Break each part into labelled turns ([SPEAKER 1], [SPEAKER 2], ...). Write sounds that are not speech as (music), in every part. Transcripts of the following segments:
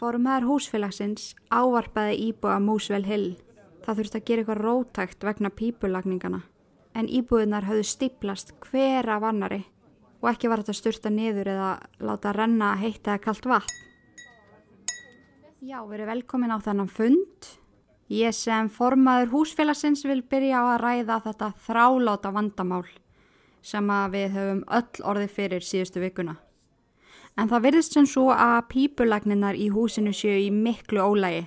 [SPEAKER 1] Formaður húsfélagsins ávarpaði íbúa Músvel Hill. Það þurfti að gera eitthvað rótækt vegna pípulagningana. En íbúðunar höfðu stiplast hver af annari og ekki var þetta styrta niður eða láta renna heitt eða kalt vatn. Já, verið velkomin á þennan fund. Ég sem formaður húsfélagsins vil byrja á að ræða þetta þráláta vandamál sem við höfum öll orðið fyrir síðustu vikuna. En það virðist sem svo að pípulagninnar í húsinu séu í miklu ólægi.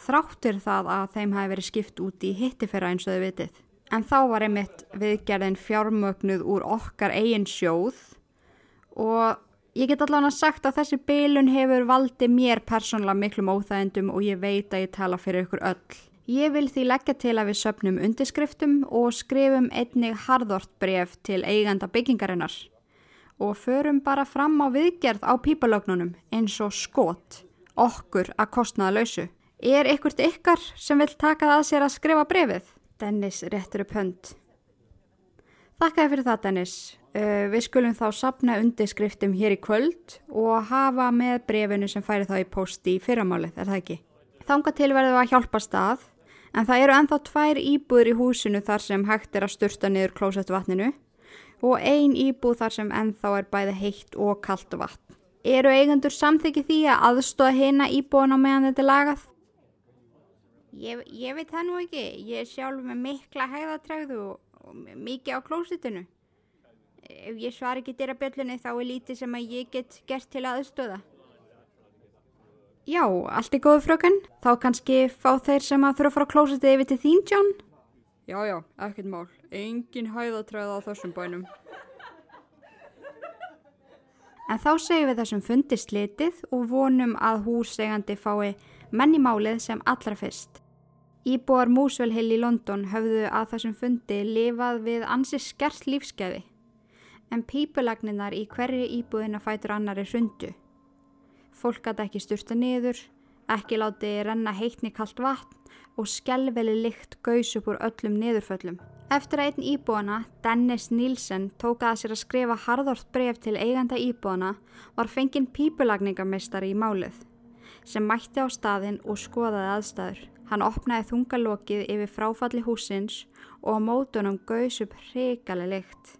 [SPEAKER 1] Þráttur það að þeim hafi verið skipt út í hittifera eins og þau vitið. En þá var einmitt viðgerðin fjármögnuð úr okkar eigin sjóð og ég get allavega sagt að þessi beilun hefur valdið mér persónulega miklum óþægendum og ég veit að ég tala fyrir ykkur öll. Ég vil því leggja til að við söpnum undirskriftum og skrifum einnig harðort bref til eiganda byggingarinnar og förum bara fram á viðgerð á pípalögnunum eins og skot, okkur að kostnaða lausu. Er ykkurt ykkar sem vil taka það að sér að skrifa brefið? Dennis réttur upp hönd. Þakkaði fyrir það Dennis. Uh, við skulum þá sapna undirskriftum hér í kvöld og hafa með brefinu sem færi þá í posti í fyrramálið, er það ekki? Þanga til verðum við að hjálpa stað en það eru enþá tvær íbúður í húsinu þar sem hægt er að stursta niður klósettu vatninu og ein íbúð þar sem enþá er bæði heitt og kallt vatn. Eru eigendur samþykki því að aðstóða heina íbúðan á meðan þetta er lagað? Ég, ég veit það nú ekki. Ég er sjálf með mikla hæðatræðu og, og mikið á klósitinu. Ef ég svar ekki dyrra bjöllunni þá er lítið sem að ég get gert til aðstóða. Já, allt er góðu fröken. Þá kannski fá þeir sem að þurfa að fara á klósitið yfir til þín, John?
[SPEAKER 2] Já, já, ekkert mál. Engin hæðatræða á þessum bænum.
[SPEAKER 1] En þá segjum við þessum fundi slitið og vonum að húsegandi fái mennimálið sem allra fyrst. Íbúar Músvelhill í London höfðu að þessum fundi lifað við ansi skert lífskeiði, en pípulagninnar í hverju íbúðina fætur annari hrundu. Fólk gæti ekki styrta niður, ekki láti renna heitni kallt vatn og skelveli lykt gaus upp úr öllum niðurföllum. Eftir að einn íbúana, Dennis Nielsen, tók að sér að skrifa harðort bref til eiganda íbúana var fenginn pípulagningamestari í málið, sem mætti á staðinn og skoðaði aðstæður. Hann opnaði þungalokið yfir fráfalli húsins og á mótunum gaus upp hrigaleg lykt.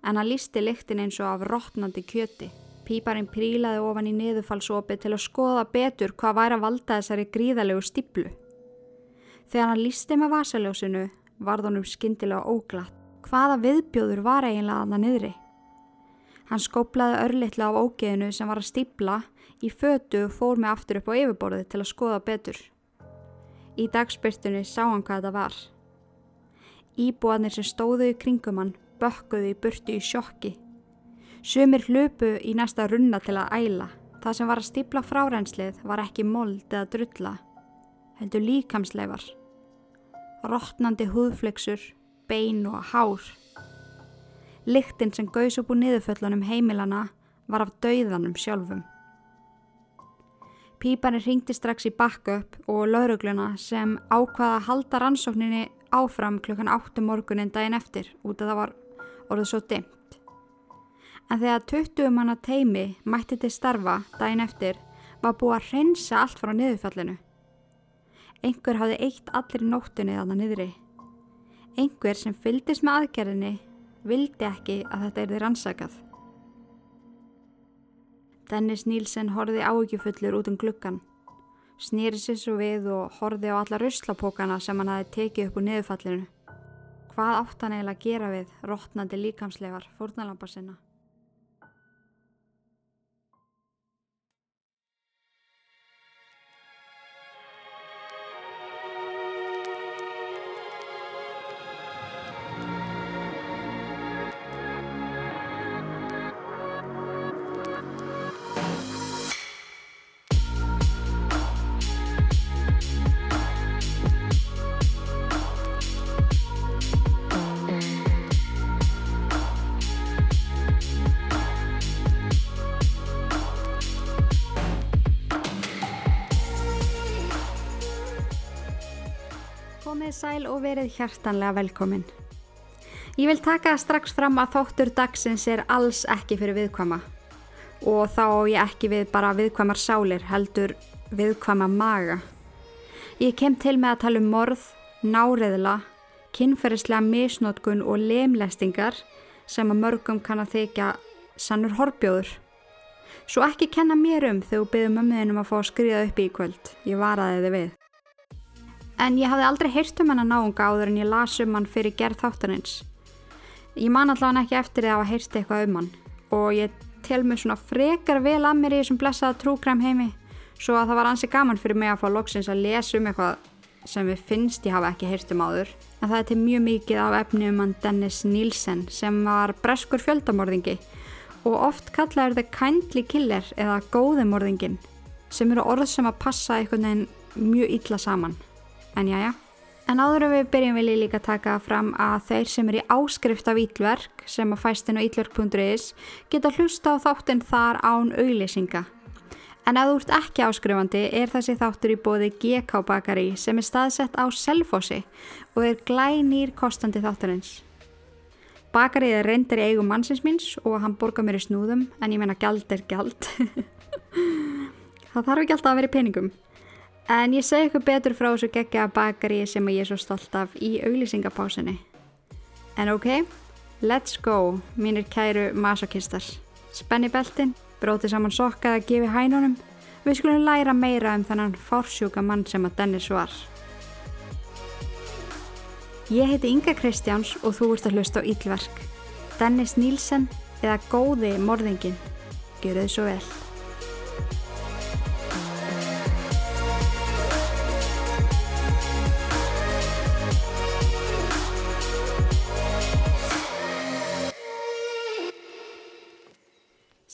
[SPEAKER 1] En hann lísti lyktin eins og af rótnandi kjöti. Píparinn prílaði ofan í niðurfallsopið til að skoða betur hvað væri að valda þessari gríðalegu stiblu. Þegar hann lísti með vasaljósinu varð honum skindilega óglatt. Hvaða viðbjóður var eiginlega aðna niðri? Hann skóplaði örlittlega á ógeðinu sem var að stibla í fötu og fór með aftur upp á yfirborðið til að skoða betur. Í dagspyrtunni sá hann hvað það var. Íbúanir sem stóðu í kringum hann bökkuðu í burtu í sjokki. Sumir hlupu í næsta runna til að æla. Það sem var að stibla frárænslið var ekki mold eða drulla, heldur líkamsleifar. Rottnandi húðfleksur, bein og hár. Lyktinn sem gaus upp úr niðurföllunum heimilana var af dauðanum sjálfum. Pípanir ringdi strax í backup og laurugluna sem ákvaða að halda rannsókninni áfram klukkan 8 morgunin daginn eftir út af það var orðið svo dimmt. En þegar 20 manna teimi mætti til starfa daginn eftir var búið að reynsa allt frá niðurfallinu. Einhver hafði eitt allir nóttunni þannig niðri. Einhver sem fyldist með aðgerðinni vildi ekki að þetta erði rannsakað. Dennis Nílsen horfi áökjufullur út um gluggan. Snýri sér svo við og horfi á alla ruslapókana sem hann hafi tekið upp úr niðurfallinu. Hvað átt hann eiginlega að gera við rótnandi líkamslegar fórnalambar sinna? Hjartanlega velkomin. Ég vil taka strax fram að þáttur dagsins er alls ekki fyrir viðkvama. og þá ég ekki við bara viðkvæmar sálir heldur viðkvæma maga. Ég kem til með að tala um morð, náreðla, kynferðislega misnótkun og lemlestingar sem að mörgum kann að þykja sannur horfjóður. Svo ekki kenna mér um þegar þú byggðum mömmuðinum að fá að skriða upp í kvöld. Ég varaði þið við. En ég hafði aldrei heyrt um hennar náunga áður en ég las um hann fyrir gerð þáttanins. Ég man allavega ekki eftir því að hafa heyrt eitthvað um hann og ég tel mig svona frekar vel að mér í þessum blessaða trúkræm heimi svo að það var ansi gaman fyrir mig að fá loksins að lesa um eitthvað sem við finnst ég hafa ekki heyrt um áður. En það er til mjög mikið af efni um hann Dennis Nielsen sem var breskur fjöldamorðingi og oft kallaður The Kindly Killer eða Góðimorðingin sem eru orð sem að passa einhvern veginn mjög illa saman. En já, já. En áður en við byrjum vil ég líka taka fram að þeir sem er í áskrift af ítlverk sem að fæstinu ítlverk.is geta hlusta á þáttinn þar án auglýsinga. En ef þú ert ekki áskrifandi er þessi þáttur í bóði GK bakari sem er staðsett á Selfossi og er glænýr kostandi þátturins. Bakarið er reyndir í eigum mannsins míns og hann borgar mér í snúðum en ég menna gæld er gæld. (laughs) Það þarf ekki alltaf að vera í peningum. En ég segi eitthvað betur frá þessu geggja bakari sem ég er svo stolt af í auglýsingapásinni. En ok, let's go, mínir kæru masokistar. Spenni beltin, bróti saman sokka að gefi hænunum. Við skulum læra meira um þennan fársjúka mann sem að Dennis var. Ég heiti Inga Kristjáns og þú ert að hlusta á Ílverk. Dennis Nílsen eða Góði morðingin. Gjör þau svo vel.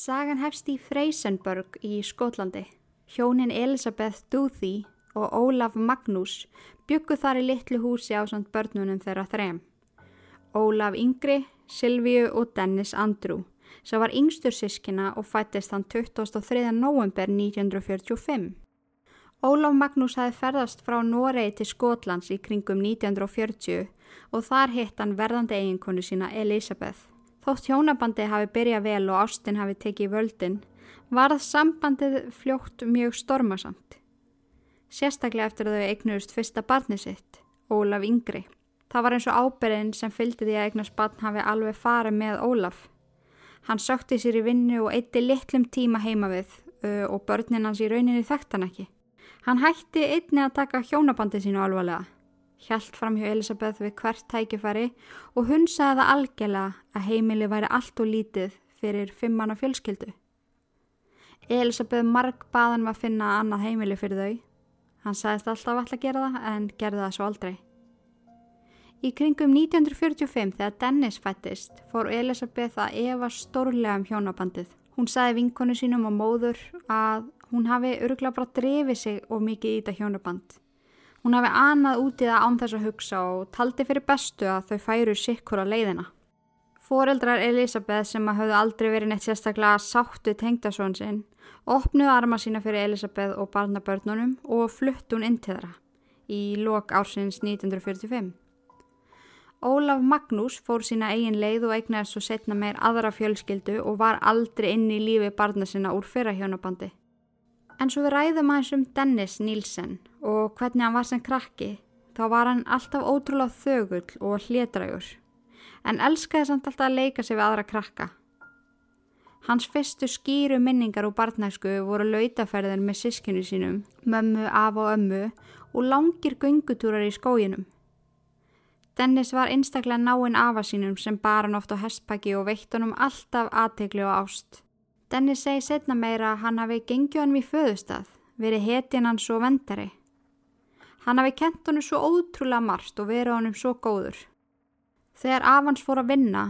[SPEAKER 1] Sagan hefst í Freysenburg í Skotlandi. Hjónin Elisabeth Duthie og Ólaf Magnús byggu þar í litlu húsi á samt börnunum þeirra þrem. Ólaf Yngri, Silvíu og Dennis Andrew sem var yngstur sískina og fættist hann 23. november 1945. Ólaf Magnús hafi ferðast frá Noregi til Skotlands í kringum 1940 og þar hitt hann verðandi eiginkonu sína Elisabeth. Þótt hjónabandi hafi byrjað vel og Ástin hafi tekið völdin, varð sambandið fljótt mjög stormasamt. Sérstaklega eftir að þau eignuðust fyrsta barni sitt, Ólaf Yngri. Það var eins og ábyrðin sem fylgdi því að eignast barn hafi alveg farið með Ólaf. Hann sökti sér í vinnu og eitti litlum tíma heima við og börnin hans í rauninni þekkt hann ekki. Hann hætti einni að taka hjónabandið sínu alvarlega. Hjælt fram hjá Elisabeth við hvert tækifæri og hún sagði það algjörlega að heimili væri allt og lítið fyrir fimmana fjölskyldu. Elisabeth marg baðan var að finna annað heimili fyrir þau. Hann sagðist alltaf alltaf að gera það en gerði það svo aldrei. Í kringum 1945 þegar Dennis fættist fór Elisabeth að efa stórlega um hjónabandið. Hún sagði vinkonu sínum og móður að hún hafi öruglega bara drefið sig of mikið í þetta hjónaband. Hún hafi annað út í það án þess að hugsa og taldi fyrir bestu að þau færu sikkur á leiðina. Fóreldrar Elisabeth sem að hafðu aldrei verið neitt sérstaklega sáttu tengdasón sinn opnuðu arma sína fyrir Elisabeth og barnabörnunum og flutt hún inn til þeirra í lok ársins 1945. Ólaf Magnús fór sína eigin leið og eignaði svo setna meir aðra fjölskyldu og var aldrei inn í lífi barna sinna úr fyrra hjónabandi. En svo við ræðum aðeins um Dennis Nílsen og hvernig hann var sem krakki, þá var hann alltaf ótrúlega þögull og hlétrægur, en elskaði samt alltaf að leika sig við aðra krakka. Hans fyrstu skýru minningar úr barnæsku voru lautaferðin með sískinu sínum, mömmu, af og ömmu og langir göngutúrar í skóginum. Dennis var einstaklega náinn afa sínum sem bar hann oft á hestpaki og veitt honum alltaf aðtegli og ást. Dennis segi setna meira að hann hafi gengið honum í föðustað, verið hetjan hann svo vendari. Hann hafi kent honum svo ótrúlega margt og verið honum svo góður. Þegar afans fór að vinna,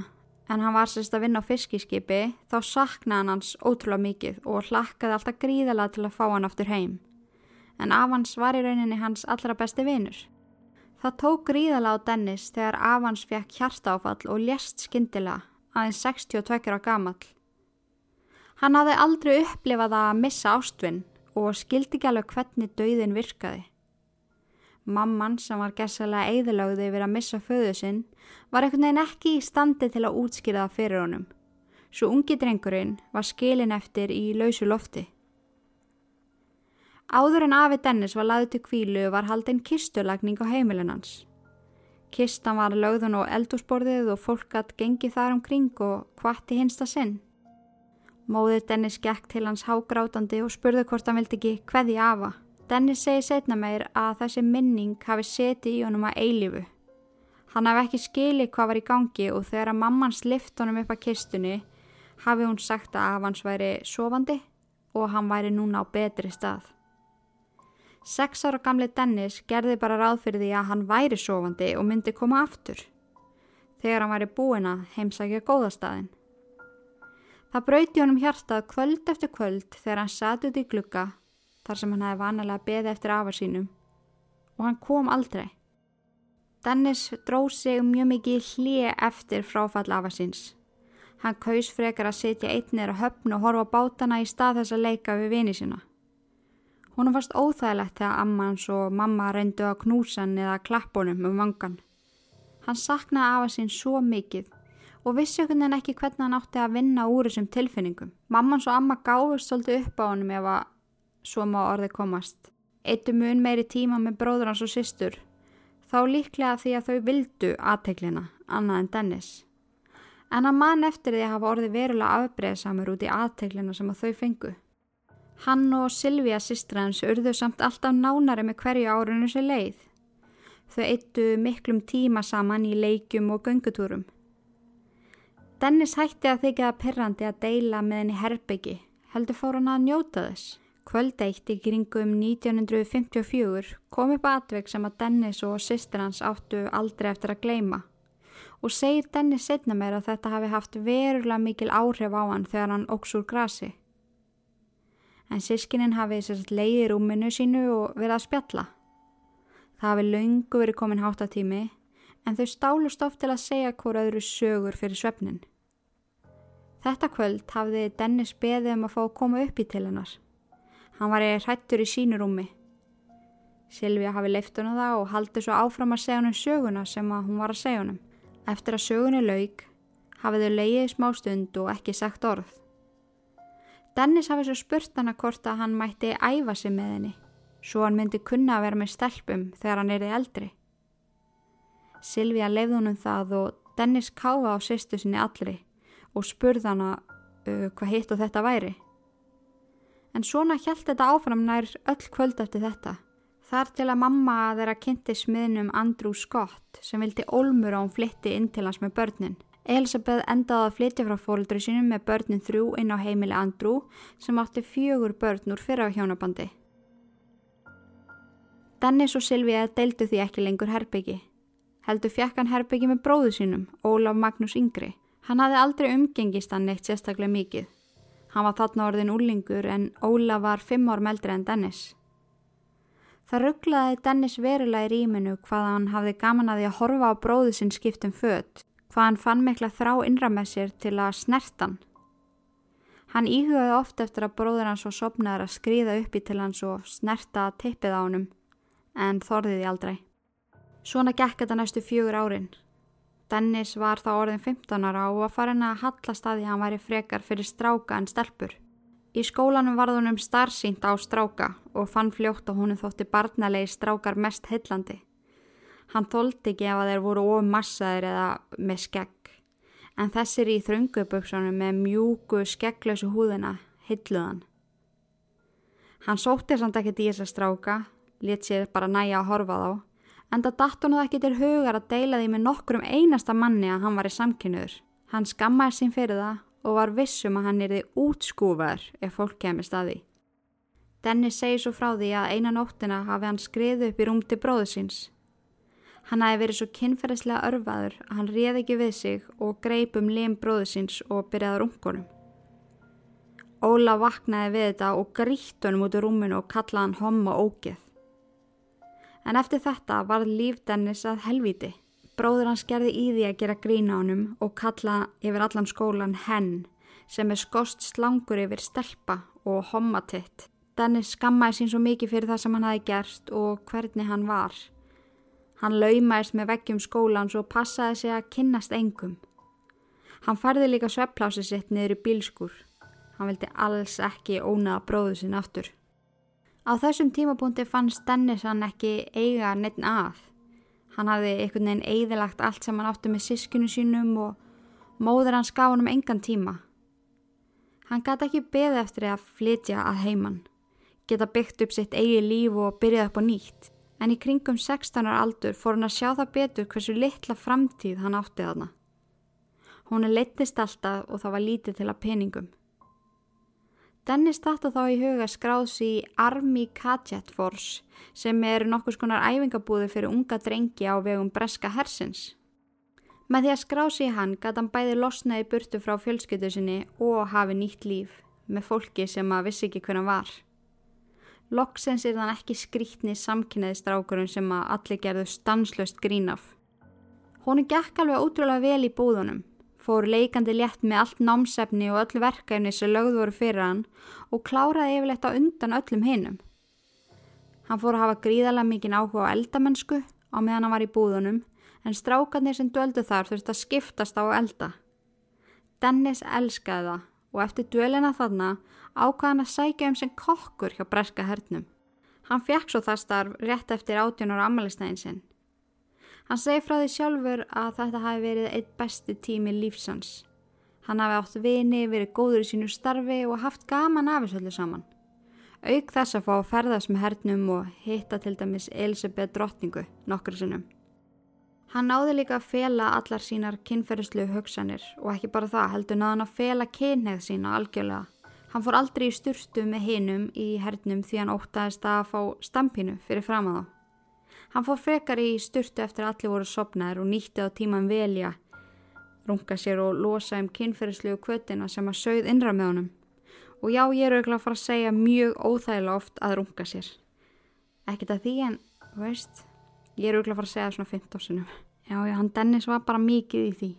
[SPEAKER 1] en hann var sérst að vinna á fiskiskipi, þá saknaði hann hans ótrúlega mikið og hlakkaði alltaf gríðalega til að fá hann aftur heim. En afans var í rauninni hans allra besti vinur. Það tók gríðalega á Dennis þegar Avans fekk hjartáfall og lést skindilega, aðeins 62 ára gamall. Hann hafði aldrei upplifað að missa ástvinn og skildi ekki alveg hvernig dauðin virkaði. Mamman sem var gerðslega eðilagði yfir að missa föðu sinn var einhvern veginn ekki í standi til að útskýra það fyrir honum. svo ungi drengurinn var skilin eftir í lausu lofti. Áður en Afi Dennis var laðið til kvílu var haldinn kistulagning á heimilin hans. Kistan var lögðun og eldúsborðið og fólk hatt gengið þar umkring og hvatti hinsta sinn. Móðið Dennis gekk til hans hágrátandi og spurði hvort hann vildi ekki hveði afa. Dennis segi setna meir að þessi minning hafi setið í honum að eilifu. Hann hafi ekki skilið hvað var í gangi og þegar að mammans lift honum upp að kistunni hafi hún sagt að af hans væri sofandi og hann væri núna á betri stað. Seks ára gamli Dennis gerði bara ráð fyrir því að hann væri sofandi og myndi koma aftur þegar hann væri búin að heimsækja góðastæðin. Það brauti honum hjartað kvöld eftir kvöld þegar hann satt út í glukka þar sem hann hefði vanalega beði eftir afa sínum og hann kom aldrei. Dennis dróð sig mjög mikið hlið eftir fráfall afa síns. Hann kaus frekar að setja einnir að höfn og horfa bátana í stað þess að leika við vini sína. Hún varst óþægilegt þegar ammans og mamma reyndu að knúsa hann eða klappunum um vangan. Hann saknaði afa sín svo mikið og vissi okkur en ekki hvernig hann átti að vinna úr þessum tilfinningum. Mammans og amma gáðust svolítið upp á honum ef að svo má orði komast. Eittu mun meiri tíma með bróður hans og systur. Þá líklega því að þau vildu aðteglina, annað en Dennis en að mann eftir því hafa orðið verulega afbreyðsamur út í aðteglina sem að þau fengu. Hann og Silvíja sýstra hans urðu samt alltaf nánari með hverju árinu sér leið. Þau eittu miklum tíma saman í leikjum og göngutúrum. Dennis hætti að þykja það perrandi að deila með henni herbyggi, heldur fór hann að njóta þess. Kvöld eitt í kringum 1954 kom upp atveg sem að Dennis og sýstra hans áttu aldrei eftir að gleima og segir Dennis setna meira að þetta hafi haft verulega mikil áhrif á hann þegar hann óks úr grasi. En sískinin hafi sérst leiði rúminu sínu og verið að spjalla. Það hafi laungu verið komin háttatími en þau stálust oft til að segja hvora öðru sögur fyrir svefnin. Þetta kvöld hafði Dennis beðið um að fá að koma upp í til hennar. Hann var í hrættur í sínu rúmi. Silvíja hafi leift hana það og haldið svo áfram að segja hann um söguna sem hún var að segja hann um. Eftir að sögunni laug hafið þau leiðið smá stund og ekki sagt orð. Dennis hafið svo spurt hana hvort að hann mætti æfa sig með henni, svo hann myndi kunna að vera með stelpum þegar hann erði eldri. Silvíja lefði honum það og Dennis káfa á sýstu sinni allri og spurði hana uh, hvað hitt og þetta væri. En svona hjælt þetta áfram nær öll kvöld eftir þetta. Þar til að mamma þeirra kynnti smiðnum Andrew Scott sem vildi ólmur á hún flytti inn til hans með börnin. Elisabeth endaði að flytja frá fólkdri sínum með börnin þrjú inn á heimili Andrew sem átti fjögur börn úr fyrra á hjónabandi. Dennis og Silvíða deildu því ekki lengur herbyggi. Heldur fjekk hann herbyggi með bróðu sínum, Ólaf Magnús Yngri. Hann hafði aldrei umgengist hann neitt sérstaklega mikið. Hann var þarna orðin úrlingur en Ólaf var fimm ár meldri en Dennis. Það rugglaði Dennis verulega í rýminu hvað hann hafði gaman að því að horfa á bróðu sinn skiptum fött, hvað hann fann mikla þrá innra með sér til að snertan. Hann íhugaði oft eftir að bróður hans og sopnaður að skrýða uppi til hans og snerta að tippið á honum, en þorðiði aldrei. Svona gekk þetta næstu fjögur árin. Dennis var þá orðin 15 ára og var farin að hallast að því að hann væri frekar fyrir stráka en stelpur. Í skólanum varð hún um starfsýnt á stráka og fann fljótt að hún þótti barnalegi strákar mest heillandi. Hann þóldi ekki ef að þeir voru ómassaðir eða með skegg, en þessir í þrönguböksunum með mjúku skegglösu húðina heilluðan. Hann sótti samt ekkert í þessa stráka, let sér bara næja að horfa þá, en það datt hún það ekki til hugar að deila því með nokkrum einasta manni að hann var í samkynnuður. Hann skammaði sín fyrir það og var vissum að hann erði útskúfar ef fólk kemur staði. Dennis segi svo frá því að einan óttina hafi hann skriðið upp í rúm til bróðu síns. Hann hafi verið svo kynferðislega örfaður að hann réð ekki við sig og greip um lim bróðu síns og byrjaði rungunum. Óla vaknaði við þetta og grítt honum út í rúminu og kallaði hann homma ógeð. En eftir þetta var líf Dennis að helviti. Bróður hans gerði í því að gera grína honum og kalla yfir allan skólan henn sem er skost slangur yfir stelpa og hommatitt. Dennis skammaði sín svo mikið fyrir það sem hann hafi gerst og hvernig hann var. Hann laumæst með veggjum skólans og passaði sig að kynnast engum. Hann færði líka svepplási sitt niður í bílskur. Hann vildi alls ekki ónaða bróðu sinn aftur. Á þessum tímapunkti fannst Dennis hann ekki eiga neitt að. Hann hafði einhvern veginn eigðilagt allt sem hann átti með sískunu sínum og móður hans gaf hann um engan tíma. Hann gæti ekki beði eftir að flytja að heimann, geta byggt upp sitt eigi líf og byrjað upp á nýtt. En í kringum 16 ára aldur fór hann að sjá það betur hversu litla framtíð hann átti þarna. Hún er leittist alltaf og það var lítið til að peningum. Dennis starta þá í huga skráðs í Army Cadet Force sem er nokkus konar æfingabúði fyrir unga drengi á vegum breska hersins. Með því að skráðs í hann gæti hann bæði losnaði burtu frá fjölskyttu sinni og hafi nýtt líf með fólki sem að vissi ekki hvernig var. Loksens er þann ekki skrítni samkynneði strákurinn sem að allir gerðu stanslöst grín af. Hún gekk alveg ótrúlega vel í búðunum fór leikandi létt með allt námsefni og öll verkefni sem lögð voru fyrir hann og kláraði yfirleitt á undan öllum hinnum. Hann fór að hafa gríðarlega mikinn áhuga á eldamennsku á meðan hann var í búðunum en strákarnir sem döldu þar þurfti að skiptast á elda. Dennis elskaði það og eftir dölina þarna ákvaði hann að sækja um sem kokkur hjá breska hernum. Hann fekk svo það starf rétt eftir átjónur amalistæðin sinn Hann segi frá því sjálfur að þetta hafi verið eitt besti tími lífsans. Hann hafi átt vini, verið góður í sínu starfi og haft gaman af þessu öllu saman. Auk þess að fá að ferðast með hernum og hitta til dæmis Elisabeth drottningu nokkur sinnum. Hann náði líka að fela allar sínar kynferðislu hugsanir og ekki bara það heldur náðan að fela kynneið sína algjörlega. Hann fór aldrei í sturtu með hinum í hernum því hann óttaðist að fá stampinu fyrir fram að þá. Hann fór frekar í styrtu eftir að allir voru sopnaður og nýtti á tíman velja, runga sér og losa um kynferðislegu kvötina sem að sögð innra með honum. Og já, ég er auðvitað að fara að segja mjög óþægilega oft að runga sér. Ekkert að því en, veist, ég er auðvitað að fara að segja svona 15 sinum. Já, já, hann Dennis var bara mikið í því.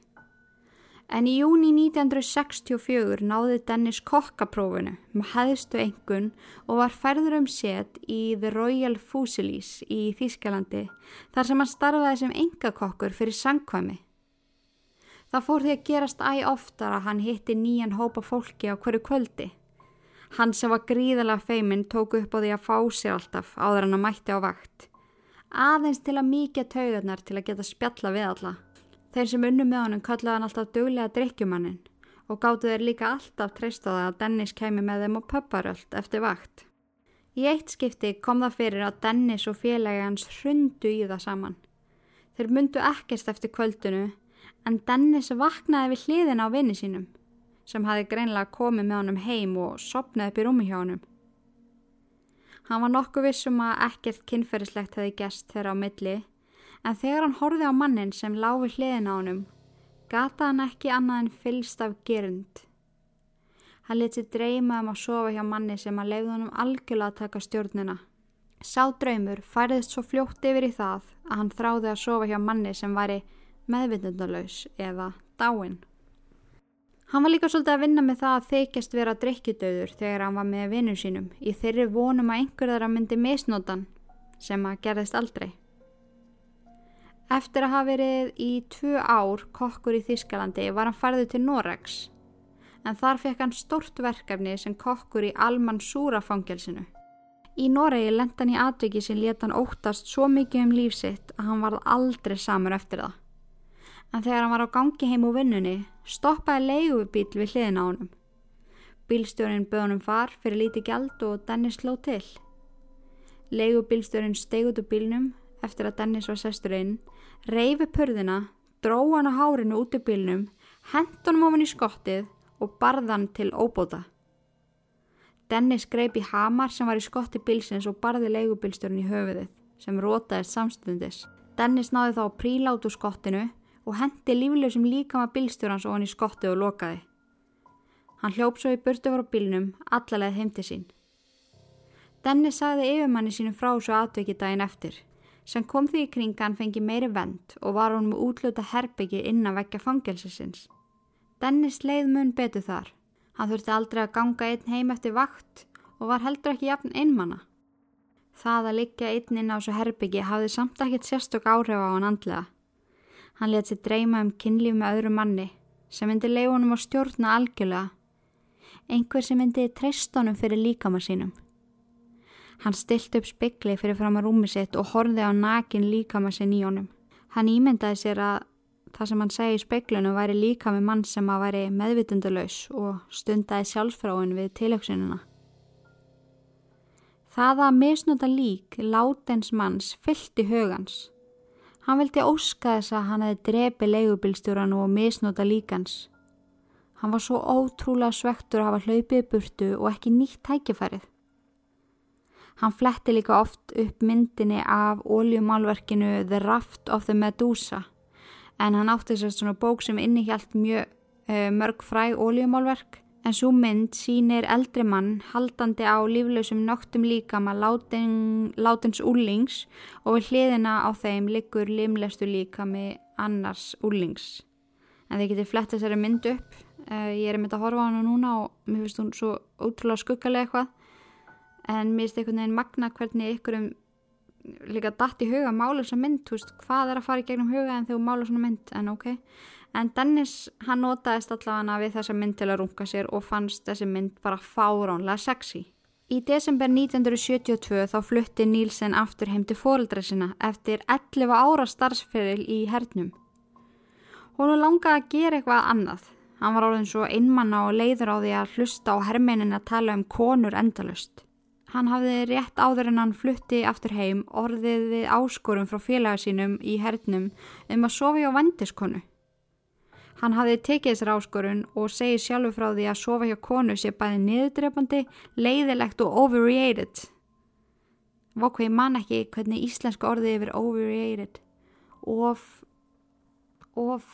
[SPEAKER 1] En í júni 1964 náði Dennis kokkaprófunu með hæðstu engun og var færður um set í The Royal Fusilies í Þískalandi þar sem hann starfaði sem engakokkur fyrir sangkvæmi. Það fór því að gerast æg oftar að hann hitti nýjan hópa fólki á hverju kvöldi. Hann sem var gríðalega feiminn tók upp á því að fá sér alltaf áður hann að mætti á vakt. Aðeins til að mikið taugarnar til að geta spjalla við alla. Þeir sem unnu með honum kalluði hann alltaf duglega drikkjumannin og gáttu þeir líka alltaf treyst á það að Dennis kemi með þeim á pöpparöld eftir vakt. Í eitt skipti kom það fyrir að Dennis og félagi hans hrundu í það saman. Þeir myndu ekkert eftir kvöldunu en Dennis vaknaði við hliðin á vinni sínum sem hafi greinlega komið með honum heim og sopnaði upp í rúmi hjá honum. Hann var nokkuð vissum að ekkert kynferðislegt hefði gæst þeirra á milli en þegar hann horfið á mannin sem láfi hliðin á honum, gata hann ekki annað en fylst af gerund. Hann leti dreyma um að sofa hjá manni sem að leiði honum algjörlega að taka stjórnina. Sá draumur færiðist svo fljótt yfir í það að hann þráði að sofa hjá manni sem væri meðvindundalauðs eða dáinn. Hann var líka svolítið að vinna með það að þeikjast vera drikkjudauður þegar hann var með vinnum sínum í þeirri vonum að einhver þar að myndi misnótan sem að gerðist aldrei. Eftir að hafa verið í tvö ár kokkur í Þískalandi var hann farðið til Noregs en þar fekk hann stort verkefni sem kokkur í Alman Súra fangelsinu. Í Noregi lenda hann í atviki sem leta hann óttast svo mikið um lífsitt að hann varð aldrei samur eftir það. En þegar hann var á gangi heim úr vinnunni stoppaði leigubíl við hliðin á honum. Bílstjórin böð honum far fyrir lítið gjald og Dennis sló til. Leigubílstjórin steg út úr bílnum eftir að Dennis var sestur inn reyfi pörðina, dró hann á hárinu út í bílnum, hendunum ofin í skottið og barðan til óbóta. Dennis greip í hamar sem var í skotti bílsins og barði leigubilstjórn í höfuðið sem rótaðist samstundis. Dennis náði þá að príla út úr skottinu og hendi líflösum líkama bílstjórnans ofin í skottið og lokaði. Hann hljóp svo í burtu frá bílnum allalegð heimti sín. Dennis sagði yfirmanni sínum frá svo atveki daginn eftir sem kom því í kringa hann fengi meiri vend og var hún með útluta herbyggi innan vekja fangelsisins. Dennis leið mun betur þar. Hann þurfti aldrei að ganga einn heim eftir vakt og var heldur ekki jafn einmanna. Það að liggja einn inn á þessu herbyggi hafði samt ekkert sérstök áhrif á hann andlega. Hann let sér dreyma um kynlíf með öðru manni sem myndi leifunum að stjórna algjörlega. Einhver sem myndi treyst honum fyrir líkama sínum. Hann stilt upp spekli fyrir fram að rúmi sitt og horfið á nakin líkama sinn í honum. Hann ímyndaði sér að það sem hann segi í speklunum væri líka með mann sem að væri meðvitundalös og stundaði sjálfsfráin við tilöksununa. Það að misnota lík látens manns fyllt í hugans. Hann vildi óska þess að hann hefði drepi leigubilstjóran og misnota líkans. Hann var svo ótrúlega svektur að hafa hlaupið burtu og ekki nýtt tækifærið. Hann fletti líka oft upp myndinni af óljumálverkinu The Raft of the Medusa en hann átti sér svona bók sem innihjalt mjög uh, mörg fræg óljumálverk en svo mynd sínir eldri mann haldandi á líflausum noktum líkama látin, látins úlings og við hliðina á þeim liggur limlestu líkami annars úlings. En þið getur flett þessari mynd upp, uh, ég er myndið að horfa á hana núna og mér finnst hún svo ótrúlega skuggalega eitthvað en mér finnst einhvern veginn magna hvernig ykkurum líka dætt í huga mála þessa mynd, þú veist, hvað er að fara í gegnum huga en þú mála svona mynd, en ok en Dennis, hann notaðist allavega við þessa mynd til að runga sér og fannst þessi mynd bara fáránlega sexy Í desember 1972 þá flutti Nílsen aftur heim til fóreldra sinna eftir 11 ára starfsferil í hernum. Hún langaði að gera eitthvað annað. Hann var orðin svo einmanna og leiður á því að hlusta á hermeinin að tala um konur endalust. Hann hafði rétt áður en hann flutti aftur heim orðið við áskorum frá félaga sínum í hernum um að sofi á vendiskonu. Hann hafði tekið þessar áskorun og segið sjálfur frá því að sofa hjá konu sé bæði niðurdrepandi, leiðilegt og overrated. Vokku ég man ekki hvernig íslenska orðið yfir overrated. Of, of,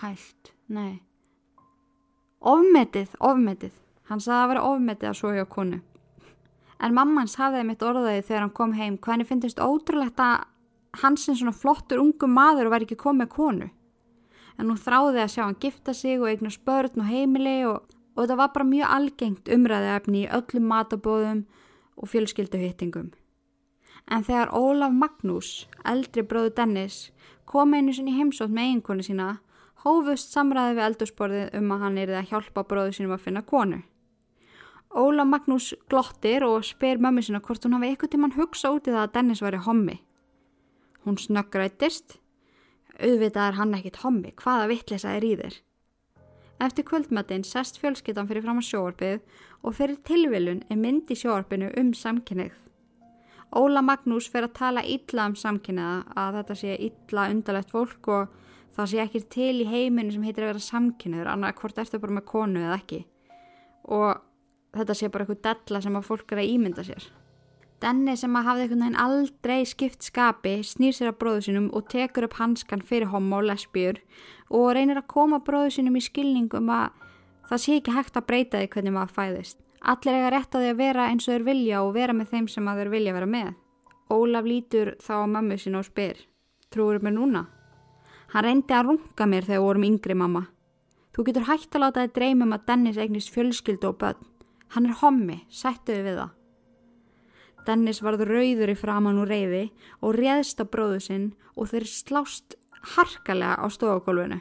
[SPEAKER 1] hælt, nei. Ofmetið, ofmetið. Hann saði að vera ofmetið að sofa hjá konu. En mammans hafði mitt orðaði þegar hann kom heim hvernig finnst ótrúlegt að hans er svona flottur ungu maður væri ekki komið konu. En nú þráði að sjá hann gifta sig og eigna spörn og heimili og, og þetta var bara mjög algengt umræðiðefni í öllum matabóðum og fjölskylduhittingum. En þegar Ólaf Magnús, eldri bróðu Dennis, kom einu sinni heimsótt með eiginkonu sína, hófust samræði við eldursporðið um að hann erið að hjálpa bróðu sínum að finna konu. Óla Magnús glottir og spyr mömmu sinna hvort hún hafi eitthvað tíman hugsa út í það að Dennis væri hommi. Hún snöggrættist. Auðvitað er hann ekkit hommi, hvaða vittlisa er í þér? Eftir kvöldmatinn sest fjölskyttan fyrir fram á sjóarpið og fyrir tilvilun er mynd í sjóarpinu um samkynnið. Óla Magnús fyrir að tala illa um samkynniða að þetta sé illa undarlegt fólk og það sé ekki til í heiminu sem heitir að vera samkynniður annað hvort ertu bara með konu eða ekki. Og þetta sé bara eitthvað della sem að fólk er að ímynda sér. Denni sem að hafði einhvern veginn aldrei skipt skapi snýr sér að bróðu sínum og tekur upp hanskan fyrir homo og lesbjur og reynir að koma bróðu sínum í skilningum að það sé ekki hægt að breyta því hvernig maður fæðist. Allir eiga rétt á því að vera eins og þeir vilja og vera með þeim sem þeir vilja vera með. Ólaf lítur þá á mammu sín og spyr, trúur mér núna? Hann reyndi að runga mér þegar vorum yngri mamma. Þú getur hægt að láta þið dreymum að Dennis eignist fjölskyldu og börn. Hann er hommi, sættuði við það. Dennis varð rauður í framann úr reyði og réðst á bróðu sinn og þeir slást harkalega á stofagólfinu.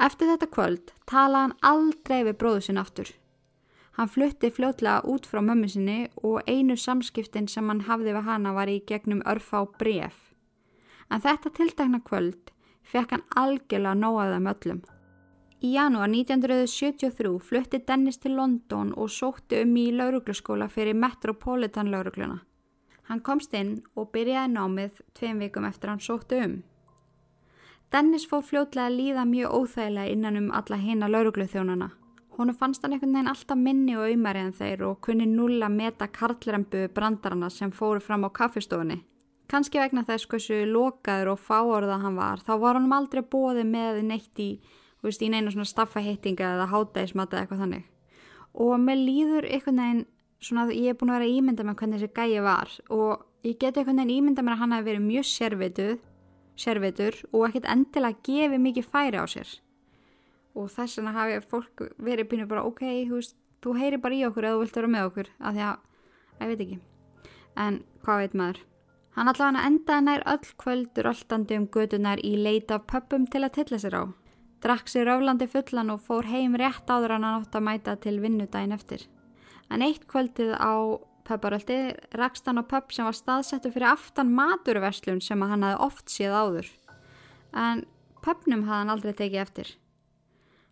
[SPEAKER 1] Eftir þetta kvöld talaði hann aldrei við bróðu sinn aftur. Hann flutti fljótlega út frá mömmu sinni og einu samskiptin sem hann hafði við hana var í gegnum örfa á bref. En þetta tiltakna kvöld fekk hann algjörlega nóaða möllum. Í janúar 1973 flutti Dennis til London og sótti um í laurugluskóla fyrir Metropolitan laurugluna. Hann komst inn og byrjaði námið tveim vikum eftir hann sótti um. Dennis fóð fljótlega að líða mjög óþægilega innan um alla hina laurugluþjónana. Honu fannst hann einhvern veginn alltaf minni og auðmæri en þeir og kunni nulla meta karlrembu brandarana sem fóru fram á kaffistofunni. Kanski vegna þess hversu lokaður og fáorða hann var, þá var hann aldrei bóði með neitt í veist, í neina svona staffahittinga eða hátægismata eða eitthvað þannig. Og mér líður einhvern veginn svona að ég er búin að vera ímynda með hvernig þessi gæi var. Og ég geti einhvern veginn ímynda með að hann hafi verið mjög sérvituð sérvitur og ekkert endilega gefið mikið færi á sér. Og þess vegna hafi fólk verið pínu bara ok, þú veist, þú heyri bara í okkur eða þú vilt vera með okkur, af því að ég veit ekki, en hvað veit maður? Hann allavega endaði nær öll kvöldur alltandi um gödunar í leita pöppum til að tilla sér á drakk sér öflandi fullan og fór heim rétt áður hann átt að mæta til vinnudaginn eftir. En eitt kvöldið á pöparöldi rakst hann á pöpp sem var staðsettu fyrir aftan maturverslun sem hann hafði oft séð áður. En pöppnum hafði hann aldrei tekið eftir.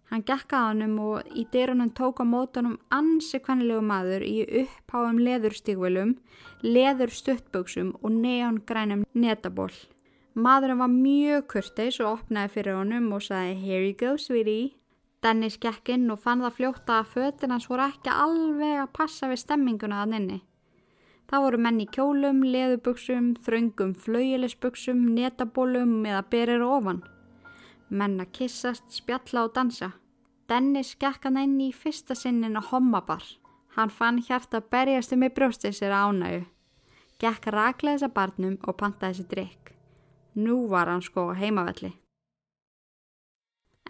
[SPEAKER 1] Hann gekk að hannum og í dyrunum tók á mótunum ansi kvennilegu maður í uppháum leðurstígvelum, leður stuttböksum og neongrænum netaból. Maðurinn var mjög kurteis og opnaði fyrir honum og sagði Here you go sweetie. Dennis gekk inn og fann það fljóta að fötin hans voru ekki alveg að passa við stemminguna að nynni. Það voru menn í kjólum, leðubuksum, þröngum, flaujilisbuksum, netabólum eða berir ofan. Menn að kissast, spjalla og dansa. Dennis gekk hann inn í fyrsta sinnin á hommabar. Hann fann hjarta berjast um í brjóstið sér ánægu. Gekk raklega þessa barnum og pantaði sér drikk. Nú var hann sko heimavelli.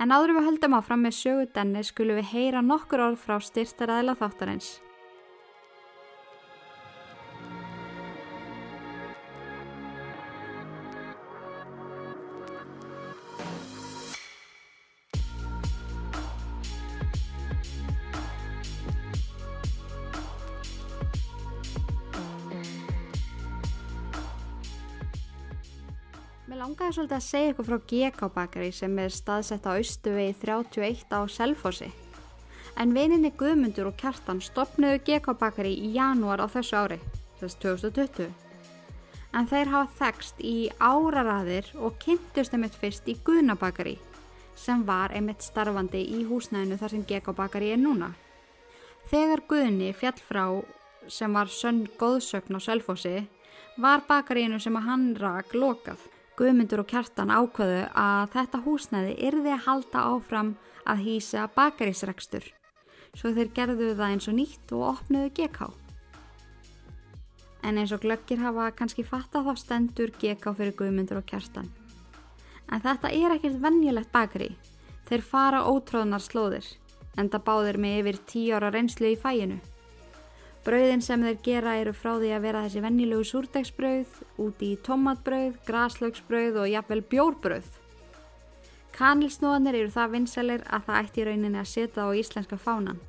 [SPEAKER 1] En áður við höldum áfram með sögu Dennis skulum við heyra nokkur orð frá styrtaræðila þáttarins. Langaði svolítið að segja ykkur frá GK bakari sem er staðsett á Östuvegi 31 á Selfossi. En vininni Guðmundur og Kjartan stopnuðu GK bakari í janúar á þessu ári, þess 2020. En þeir hafa þekst í áraraðir og kynntust einmitt fyrst í Guðnabakari sem var einmitt starfandi í húsnæðinu þar sem GK bakari er núna. Þegar Guðni fjall frá sem var sönn góðsögn á Selfossi var bakarínu sem að hann rak lokað. Guðmyndur og kjartan ákveðu að þetta húsnæði yrði að halda áfram að hýsa bakarísrekstur. Svo þeir gerðu það eins og nýtt og opnuðu GK. En eins og glöggir hafa kannski fatta þá stendur GK fyrir Guðmyndur og kjartan. En þetta er ekkert vennjulegt bakari. Þeir fara ótróðnar slóðir, enda báðir með yfir tíu ára reynslu í fæinu. Brauðin sem þeir gera eru frá því að vera þessi vennilegu súrdegsbrauð, úti í tomatbrauð, graslaugsbrauð og jafnvel bjórbrauð. Kanilsnóðanir eru það vinsalir að það ætti í rauninni að setja á íslenska fánan.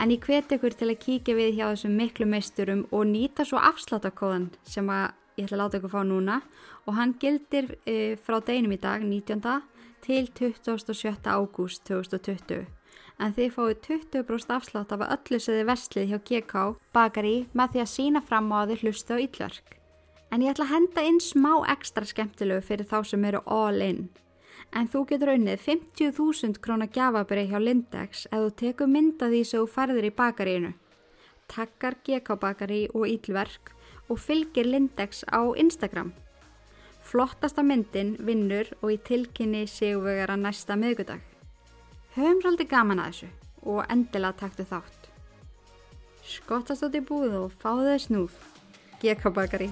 [SPEAKER 1] En ég hveti ykkur til að kíkja við hjá þessum miklu meisturum og nýta svo afsláttakóðan sem að ég ætla að láta ykkur fá núna og hann gildir e, frá deginum í dag 19. til 27. ágúst 2020 en þið fáið 20% afslátt af öllu sem þið verslið hjá GK bakari með því að sína fram á að þið hlustu á yllverk. En ég ætla að henda inn smá ekstra skemmtilegu fyrir þá sem eru all in. En þú getur unnið 50.000 krónar gjafabri hjá Lindex ef þú tekur mynda því sem þú færður í bakarínu. Takkar GK bakari og yllverk og fylgir Lindex á Instagram. Flottasta myndin vinnur og í tilkynni séuvegara næsta miðgudag. Höfum svolítið gaman að þessu og endilega taktu þátt. Skottast átt í búð og fáðu þau snúð. GK bakari.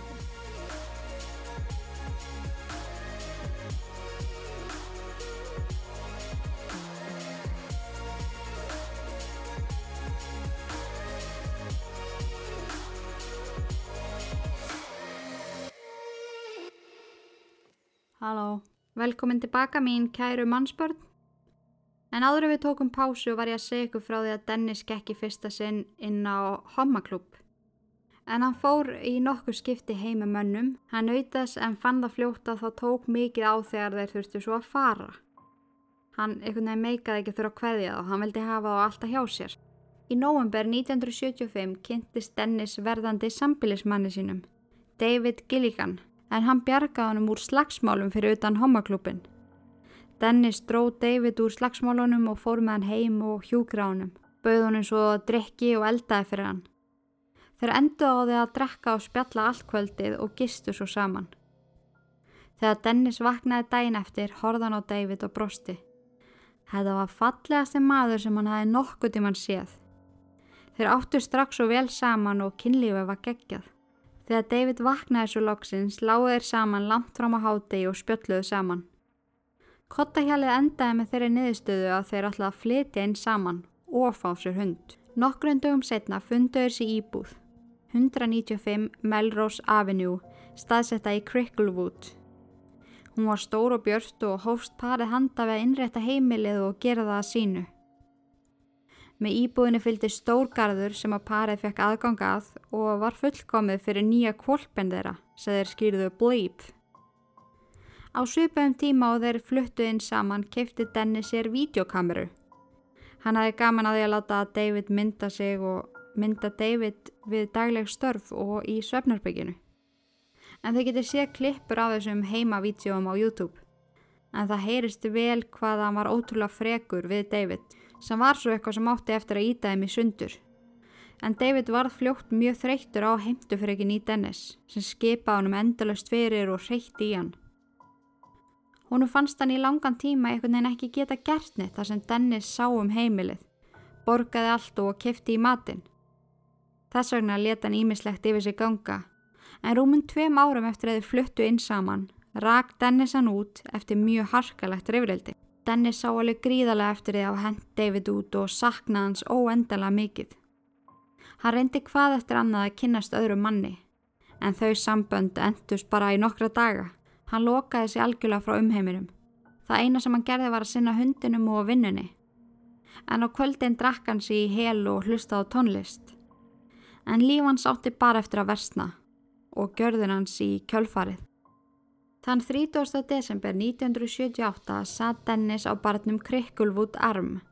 [SPEAKER 1] Halló, velkomin tilbaka mín kæru mannsbörn. En áður við tókum pásu var ég að segja ykkur frá því að Dennis gekk í fyrsta sinn inn á hommaklub. En hann fór í nokkur skipti heima mönnum, hann auðast en fann það fljótt að það tók mikið á þegar þeir þurftu svo að fara. Hann einhvern veginn meikaði ekki þurfa að kveðja þá, hann vildi hafa þá alltaf hjá sér. Í nóvember 1975 kynntist Dennis verðandi sambilismanni sínum, David Gilligan, en hann bjargaði hann úr slagsmálum fyrir utan hommaklubin. Dennis dró David úr slagsmálunum og fór með hann heim og hjúkra honum. Bauð honum svo að drikki og eldaði fyrir hann. Þeir endu á því að drekka og spjalla allt kvöldið og gistu svo saman. Þegar Dennis vaknaði dæin eftir, horða hann á David og brosti. Þetta var fallegasti maður sem hann hafi nokkuð tíman séð. Þeir áttu strax svo vel saman og kynlífið var geggjað. Þegar David vaknaði svo loksins, láði þeir saman langt fram á hátegi og spjölluðu saman. Kottahjalið endaði með þeirri niðurstöðu að þeir ætlaði að flytja inn saman og fá sér hund. Nokkrun dögum setna funduður sér íbúð. 195 Melrose Avenue, staðsetta í Cricklewood. Hún var stór og björst og hófst parið handa við að innrétta heimilið og gera það að sínu. Með íbúðinni fylgdi stórgarður sem að parið fekk aðgangað og var fullkomið fyrir nýja kvolpen þeirra, sem þeir skýrðu Bleep. Á svipum tíma og þeir fluttu inn saman kefti Dennis sér videokameru. Hann hafi gaman að því að láta David mynda sig og mynda David við dagleg störf og í svefnarbygginu. En þau getur séð klippur af þessum heimavídeóum á YouTube. En það heyrist vel hvaða hann var ótrúlega frekur við David sem var svo eitthvað sem átti eftir að íta þeim í sundur. En David varð fljótt mjög þreyttur á heimtufrekin í Dennis sem skipa honum endalust fyrir og reytti í hann. Húnu fannst hann í langan tíma einhvern veginn ekki geta gert neitt þar sem Dennis sá um heimilið, borgaði allt og kefti í matinn. Þess vegna leta hann ímislegt yfir sig ganga, en rúmum tveim árum eftir að þið fluttu inn saman, rak Dennis hann út eftir mjög harkalegt reyfrildi. Dennis sá alveg gríðarlega eftir því að hend David út og saknaði hans óendala mikið. Hann reyndi hvað eftir annað að kynast öðru manni, en þau sambönd endust bara í nokkra daga. Hann lokaði sér algjörlega frá umheiminum. Það eina sem hann gerði var að sinna hundinum og vinnunni. En á kvöldin drakk hans í hel og hlusta á tónlist. En líf hans átti bara eftir að versna og gjörðin hans í kjölfarið. Þann 30. desember 1978 satt Dennis á barnum Krikkulvút arm.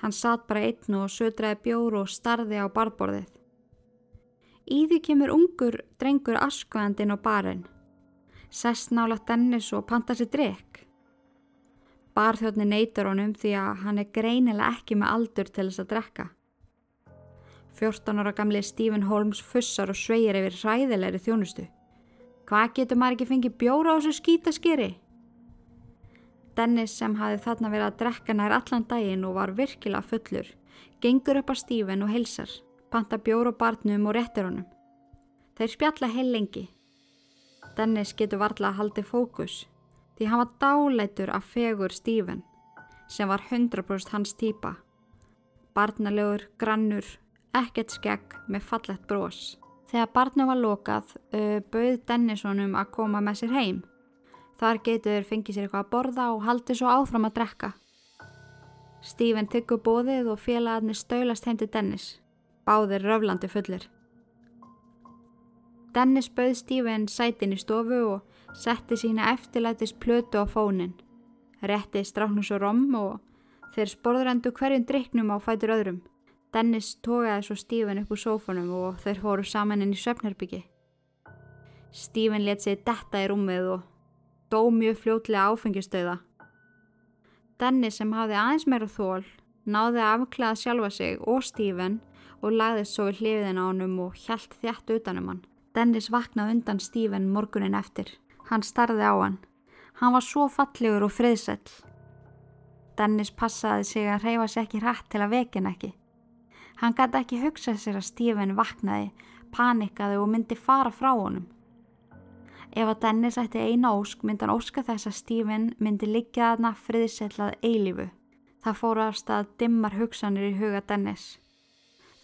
[SPEAKER 1] Hann satt bara einn og södraði bjóru og starði á barborðið. Í því kemur ungur drengur askvæðandinn á barinn. Sest nála Dennis og panta sér drikk. Barþjóðni neytur honum því að hann er greinilega ekki með aldur til þess að drekka. 14 ára gamli Stephen Holmes fussar og sveigir yfir ræðilegri þjónustu. Hvað getur maður ekki fengið bjóra á þessu skítaskeri? Dennis sem hafi þarna verið að drekka nær allan daginn og var virkilega fullur, gengur upp á Stephen og hilsar, panta bjóra barnum og réttir honum. Þeir spjalla heil lengi. Dennis getur varla að haldi fókus því hann var dálætur af fegur Stephen sem var 100% hans týpa. Barnalegur, grannur, ekkert skegg með fallett brós. Þegar barnu var lokað uh, bauð Dennissonum að koma með sér heim. Þar getur fengið sér eitthvað að borða og haldi svo áfram að drekka. Stephen tyggur bóðið og félagarnir stöylast heim til Dennis. Báðir röflandi fullir. Dennis bauð Stephen sætin í stofu og setti sína eftirlætis plötu á fónin. Rétti stráknus og rom og þeir sporðrendu hverjum driknum á fætur öðrum. Dennis tókaði svo Stephen upp úr sófunum og þeir fóru saman inn í söfnherbyggi. Stephen let sig detta í rúmið og dó mjög fljótlega áfengistöða. Dennis sem hafði aðeins meira þól náði að afklæða sjálfa sig og Stephen og lagðist svo í hlifiðin á honum og hjælt þjætt utanum hann. Dennis vaknaði undan Stephen morgunin eftir. Hann starði á hann. Hann var svo fallegur og friðsell. Dennis passaði sig að reyfa sér ekki hrætt til að vekin ekki. Hann gæti ekki hugsað sér að Stephen vaknaði, panikaði og myndi fara frá honum. Ef að Dennis ætti eina ósk myndi hann óska þess að Stephen myndi liggja þarna friðsellað eilífu. Það fóru af stað dimmar hugsanir í huga Dennis.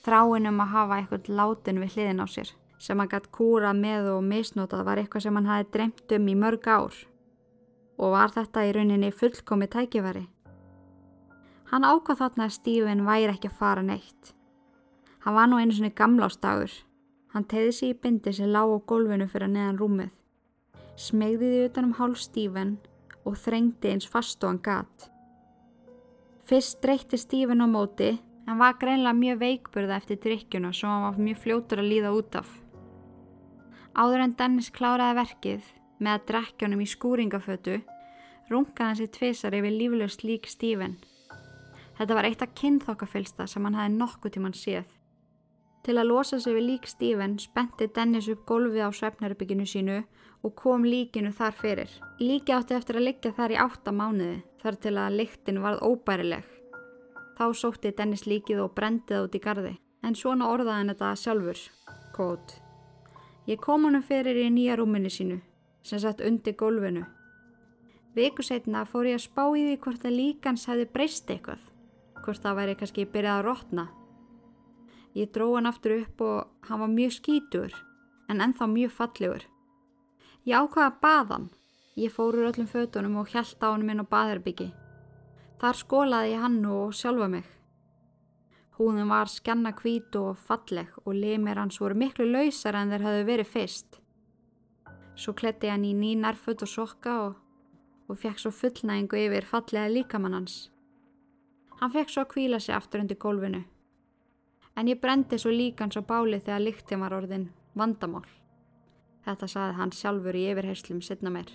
[SPEAKER 1] Þráin um að hafa eitthvað látin við hliðin á sér sem hann gætt kúra með og misnotað var eitthvað sem hann hafi dreymt um í mörg ár. Og var þetta í rauninni fullkomi tækifæri? Hann ákvað þarna að Stephen væri ekki að fara neitt. Hann var nú einu svoni gamlástagur. Hann tegði sér í bindi sem lág á gólfinu fyrir neðan rúmið. Smegðiði utanum hálf Stephen og þrengdi eins fast og hann gat. Fyrst dreytti Stephen á móti en var greinlega mjög veikburða eftir drikkjuna svo hann var mjög fljótur að líða út af. Áður en Dennis kláraði verkið með að drekkjónum í skúringafötu rungaði hann sér tvisar yfir líflöst lík Stephen. Þetta var eitt af kynþokkafylsta sem hann hafi nokkuð tíman séð. Til að losa sig við lík Stephen spenti Dennis upp gólfið á svefnarbygginu sínu og kom líkinu þar fyrir. Líki átti eftir að liggja þar í átta mánuði þar til að lyktin varð óbærileg. Þá sótti Dennis líkið og brendið út í gardi. En svona orðaði hann þetta sjálfur. Kót. Ég kom honum fyrir í nýja rúminu sínu sem satt undir gólfinu. Viku setna fór ég að spá í því hvort að líkans hefði breyst eitthvað. Hvort það væri kannski byrjað að rótna. Ég dró hann aftur upp og hann var mjög skítur en ennþá mjög fallegur. Ég ákvaða að baða hann Ég fór úr öllum fötunum og hjælt á hann minn á baðherbyggi. Þar skólaði ég hann og sjálfa mig. Húðin var skanna hvít og falleg og limir hans voru miklu lausar en þeir hafðu verið fyrst. Svo kletti hann í ný nærföt og sokka og, og fekk svo fullnægingu yfir fallega líkamann hans. Hann fekk svo að kvíla sig aftur undir gólfinu. En ég brendi svo líkans á báli þegar líktin var orðin vandamál. Þetta saði hann sjálfur í yfirherslum setna mér.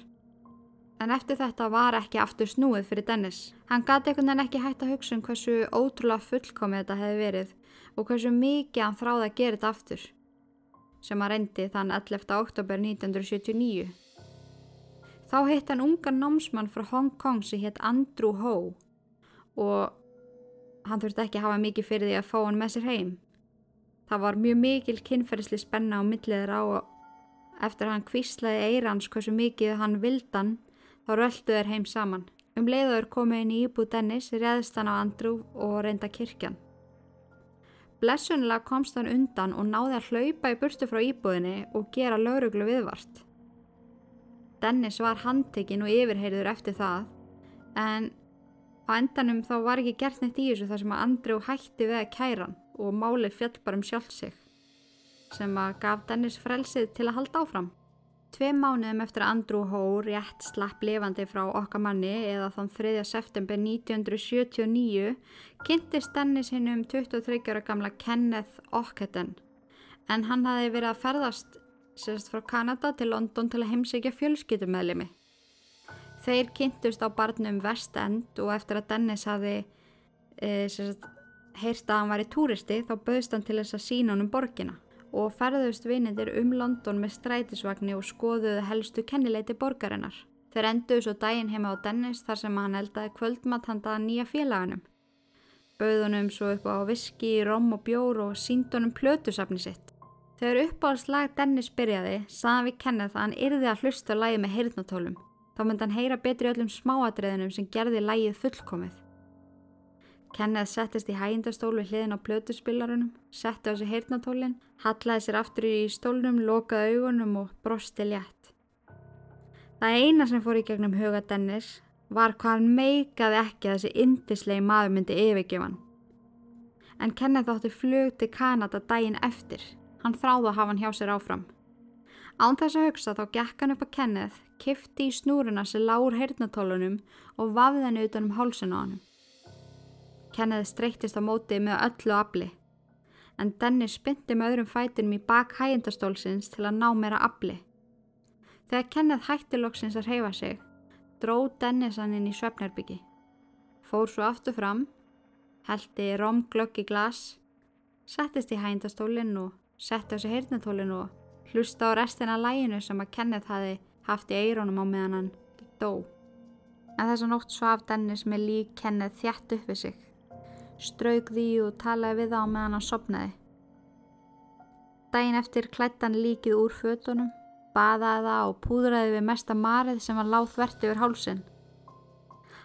[SPEAKER 1] En eftir þetta var ekki aftur snúið fyrir Dennis. Hann gati einhvern veginn ekki hægt að hugsa um hversu ótrúlega fullkomið þetta hefði verið og hversu mikið hann þráði að gera þetta aftur. Sem að reyndi þann 11. oktober 1979. Þá hitt hann ungan námsmann frá Hong Kong sem hitt Andrew Ho og hann þurfti ekki að hafa mikið fyrir því að fá hann með sér heim. Það var mjög mikil kynferðsli spenna á milliðir á eftir að hann kvíslaði eirans hversu mikið hann vildan Þá röldu þeir heim saman. Um leiður komið inn í íbúð Dennis, réðist hann á Andrew og reynda kirkjan. Blessunlega komst hann undan og náði að hlaupa í burtu frá íbúðinni og gera lauruglu viðvart. Dennis var handtekinn og yfirheyrður eftir það, en á endanum þá var ekki gert neitt í þessu þar sem að Andrew hætti við að kæra hann og málið fjall bara um sjálf sig, sem að gaf Dennis frelsið til að halda áfram. Tvei mánuðum eftir að Andrew Ho rétt slapp lifandi frá okkar manni eða þann 3. september 1979 kynntist Dennis hinn um 23 ára gamla Kenneth Ockenden en hann hafi verið að ferðast sérst frá Kanada til London til að heimsækja fjölskyttumæðlimi. Þeir kynntust á barnum West End og eftir að Dennis hafi e, sérst, heyrst að hann var í túristi þá bauðst hann til þess að sína hann um borgina og ferðust vinindir um London með strætisvagni og skoðuðu helstu kennileiti borgarinnar. Þeir enduðu svo daginn heima á Dennis þar sem hann eldaði kvöldmatt handaða nýja félaganum. Bauðunum svo upp á viski, rom og bjór og síndunum plötusafni sitt. Þegar uppáhaldslag Dennis byrjaði, saðan við kennið að hann yrði að hlusta lægi með heyrðnatólum. Þá myndi hann heyra betri öllum smáadreðinum sem gerði lægið fullkomið. Kenneth settist í hægindastól við hliðin á plötuspillarunum, setti á sig heyrnatólinn, hallaði sér aftur í stólnum, lokaði augunum og brosti létt. Það eina sem fór í gegnum huga Dennis var hvað hann meikaði ekki að þessi indislegi maður myndi yfirgefan. En Kenneth átti flug til Kanada daginn eftir. Hann þráði að hafa hann hjá sér áfram. Án þess að hugsa þá gekk hann upp að Kenneth, kifti í snúruna sem lágur heyrnatólunum og vafði henni utan um hálsun á hann. Kenneth streyttist á móti með öllu afli, en Dennis spyndi með öðrum fætinum í bak hægindastólsins til að ná meira afli. Þegar Kenneth hætti loksins að reyfa sig, dró Dennis hann inn í svefnherbyggi. Fór svo aftur fram, heldi romglögg í glas, settist í hægindastólinn og setti á sig heyrnatólinn og hlusta á restina læginu sem að Kenneth hafi haft í eironum á meðan hann dó. En þess að nótt svaf Dennis með lík Kenneth þjætt upp við sig strauk því og talaði við á meðan hann sopnaði. Dæin eftir klættan líkið úr fötunum, baðaði það og púðraði við mesta marið sem var láð þvert yfir hálsin.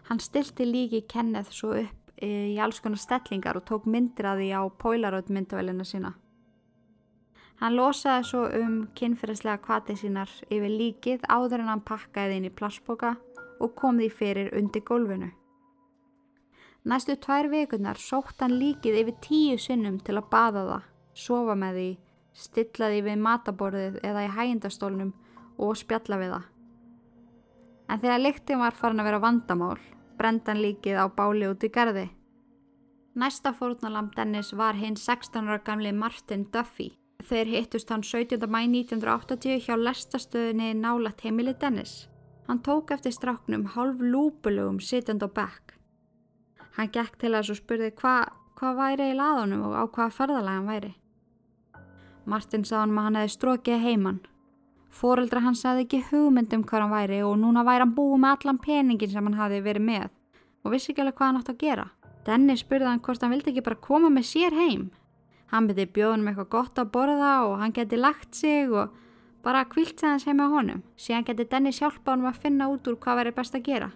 [SPEAKER 1] Hann stilti líki Kenneth svo upp í alls konar stellingar og tók myndir að því á Polaroid-myndavælina sína. Hann losaði svo um kynferðislega kvati sínar yfir líkið áður en hann pakkaði inn í plassboka og kom því fyrir undir gólfinu. Næstu tvær vikunar sótt hann líkið yfir tíu sinnum til að baða það, sofa með því, stilla því við mataborðið eða í hægindastólnum og spjalla við það. En þegar lyktin var farin að vera vandamál, brendan líkið á báli út í gardi. Næsta fórnalam Dennis var hinn 16 ára gamli Martin Duffy. Þeir hittust hann 17. mæ 1980 hjá lestastöðinni nálat heimili Dennis. Hann tók eftir stráknum hálf lúpulugum sitjand á bekk. Hann gekk til þess og spurði hvað hva væri í laðunum og á hvaða ferðalega hann væri. Martin sá hann að hann hefði strókið heimann. Fóreldra hann sagði ekki hugmyndum hvað hann væri og núna væri hann búið með allan peningin sem hann hafi verið með og vissi ekki alveg hvað hann átt að gera. Dennis spurði hann hvort hann vildi ekki bara koma með sér heim. Hann byrði bjóðunum eitthvað gott að borða og hann geti lagt sig og bara kvilt sig hans heima á honum. Síðan geti Dennis hjálpa honum að finna út úr hvað væri best að gera.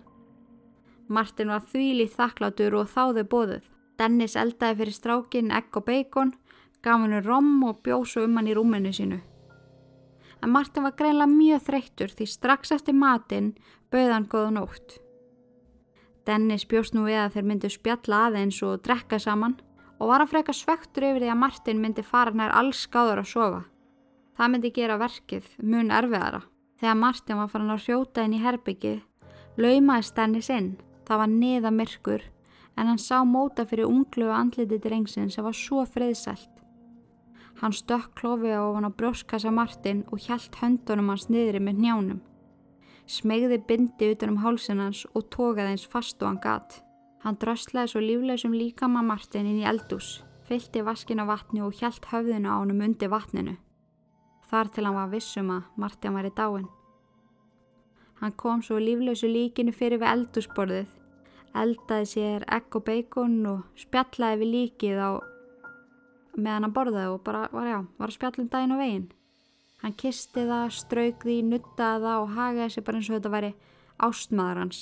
[SPEAKER 1] Martin var þvílið þakklátur og þáði bóðuð. Dennis eldaði fyrir strákin egg og beikon, gaf hennu rom og bjóð svo um hann í rúminu sínu. En Martin var greinlega mjög þreyttur því strax eftir matinn bauð hann góða nótt. Dennis bjóst nú við að þeir myndu spjalla aðeins og drekka saman og var að freka svektur yfir því að Martin myndi fara nær alls skáður að sofa. Það myndi gera verkið mun erfiðara. Þegar Martin var farin að hrjóta inn í herbyggið, laumaðist Dennis inn. Það var niða myrkur en hann sá móta fyrir unglu og andliti drengsinn sem var svo friðsælt. Hann stökk klófið á hann á brjóskassa Martin og hjælt höndunum hans niðri með njánum. Smegði bindi utan um hálsinans og tókaði eins fast og hann gatt. Hann dröslaði svo líflegsum líkama Martin inn í eldús, fylgti vaskin á vatni og hjælt höfðinu á hann um undir vatninu. Þar til hann var vissum að Martin væri dáin. Hann kom svo líflösu líkinu fyrir við eldúsborðið, eldaði sér egg og beikon og spjallaði við líkið á meðan hann borðaði og bara var, já, var að spjallum daginn og veginn. Hann kisti það, strauk því, nuttaði það og hagaði sér bara eins og þetta væri ástmaður hans.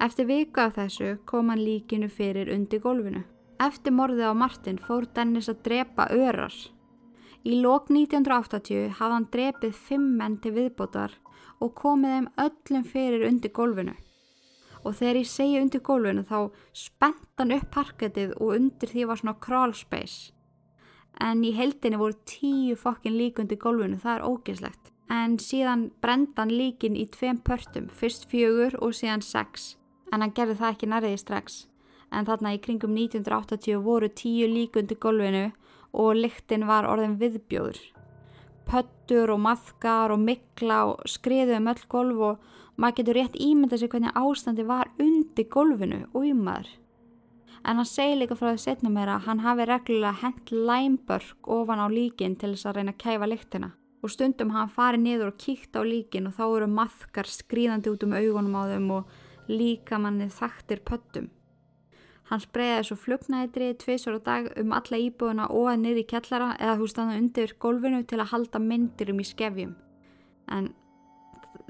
[SPEAKER 1] Eftir viku af þessu kom hann líkinu fyrir undir gólfinu. Eftir morðið á Martin fór Dennis að drepa örar. Í lók 1980 hafði hann drepið fimm menn til viðbótar og komið þeim öllum fyrir undir gólfinu. Og þegar ég segi undir gólfinu þá spennt hann upp parkettið og undir því var svona crawl space. En í heldinni voru tíu fokkin lík undir gólfinu, það er ógeðslegt. En síðan brendan líkin í tveim pörtum, fyrst fjögur og síðan sex. En hann gerði það ekki nærriði strax. En þarna í kringum 1980 voru tíu lík undir gólfinu og lyktin var orðin viðbjóður. Pöttur og maðkar og mikla og skriðu um öll golf og maður getur rétt ímyndað sér hvernig ástandi var undir golfinu og ymaður. En hann segi líka frá því setnum mér að hann hafi reglulega hent læmbörk ofan á líkin til þess að reyna að kæfa lyktina. Og stundum hann farið niður og kíkt á líkin og þá eru maðkar skrýðandi út um augunum á þeim og líkamannið þaktir pöttum. Hann spreyði svo flugnaðidri tviðsvara dag um alla íbúðuna og að niður í kellara eða hústanna undir gólfinu til að halda myndirum í skefjum. En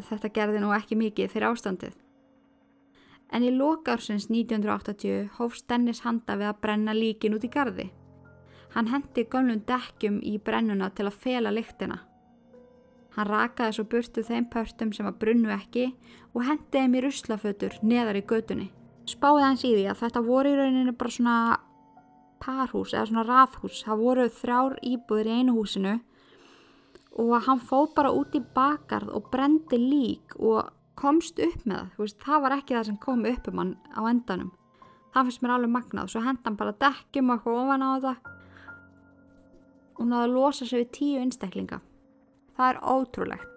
[SPEAKER 1] þetta gerði nú ekki mikið fyrir ástandið. En í lokarsins 1980 hófst Dennis handa við að brenna líkin út í gardi. Hann hendi gömlum dekkjum í brennuna til að fela lyktina. Hann rakaði svo burtu þeim pörtum sem að brunnu ekki og hendi þeim í ruslafötur neðar í götunni spáði hans í því að þetta voru í rauninu bara svona parhús eða svona rathús. Það voru þrjár íbúður í einu húsinu og hann fóð bara út í bakarð og brendi lík og komst upp með það. Það var ekki það sem kom upp um hann á endanum. Það finnst mér alveg magnað. Svo henda hann bara dekkjum og ofan á þetta og náðu að losa sig við tíu einstaklinga. Það er ótrúlegt.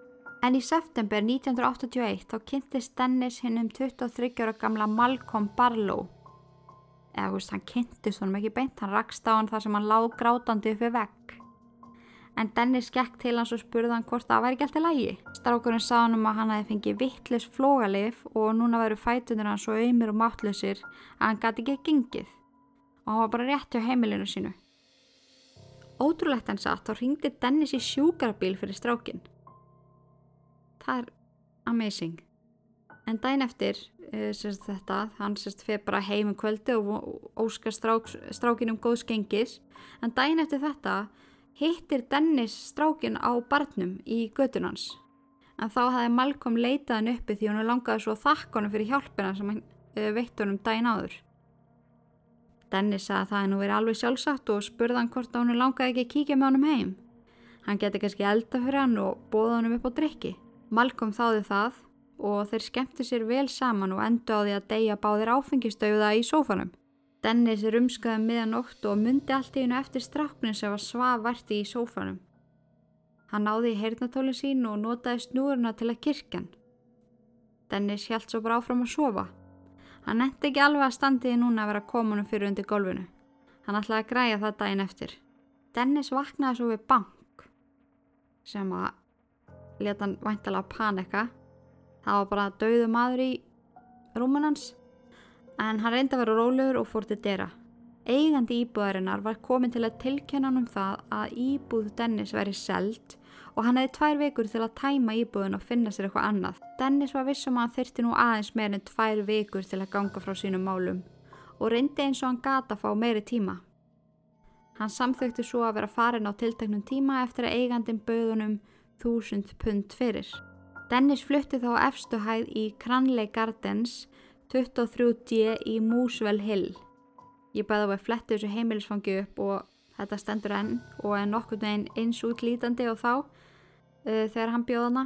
[SPEAKER 1] En í september 1981 þá kynntist Dennis hinn um 23 ára gamla Malcolm Barlow. Eða þú veist, hann kynntist honum ekki beint, hann rakst á hann þar sem hann lág grátandi upp við vegg. En Dennis gekk til hans og spurði hann hvort það væri ekki alltaf lægi. Strákurinn sá hann um að hann hefði fengið vittlust flógalif og núna veru fætunir hann svo auðmir og máttlausir að hann gæti ekki gengið. Og hann var bara rétt hjá heimilinu sínu. Ótrúlegt hann satt og ringdi Dennis í sjúkarabíl fyrir strákinn það er amazing. En dæn eftir uh, sérst þetta, hann sérst fyrir bara heim um kvöldi og óskar strák, strákin um góðs gengis. En dæn eftir þetta hittir Dennis strákin á barnum í gödunans en þá hafði Malcolm leitað hann uppi því hann langaði svo þakkonum fyrir hjálpina sem hann uh, veitt honum dæn áður. Dennis sagði að það hennu verið alveg sjálfsagt og spurði hann hvort hann langaði ekki að kíkja með honum heim. Hann geti kannski elda fyrir hann og bóða honum upp á drikki Malcolm þáði það og þeir skemmti sér vel saman og endu á því að deyja báðir áfengistöfuða í sófanum. Dennis rumskaði um miðanótt og myndi allt í hennu eftir stráknin sem var svavarti í sófanum. Hann náði í heyrnatóli sín og notaði snúruna til að kirkjan. Dennis hjælt svo bara áfram að sofa. Hann endi ekki alveg að standiði núna að vera komunum fyrir undir gólfinu. Hann ætlaði að græja það daginn eftir. Dennis vaknaði svo við bank sem að leta hann væntalega panika það var bara dauðu maður í rúmunans en hann reyndi að vera rólegur og fór til dera eigandi íbúðarinnar var komin til að tilkynna hann um það að íbúð Dennis veri seld og hann hefði tvær vikur til að tæma íbúðun og finna sér eitthvað annað. Dennis var vissum að hann þyrti nú aðeins meir en tvær vikur til að ganga frá sínum málum og reyndi eins og hann gata að fá meiri tíma. Hann samþökti svo að vera farin á tilteknum tíma eftir að eigandin bauðunum 5.000 pund fyrir. Dennis flutti þá á efstu hæð í Cranley Gardens 23D í Mooswell Hill. Ég bæði að flettu þessu heimilisfangi upp og þetta stendur enn og er nokkur veginn eins útlítandi og þá uh, þegar hann bjóðana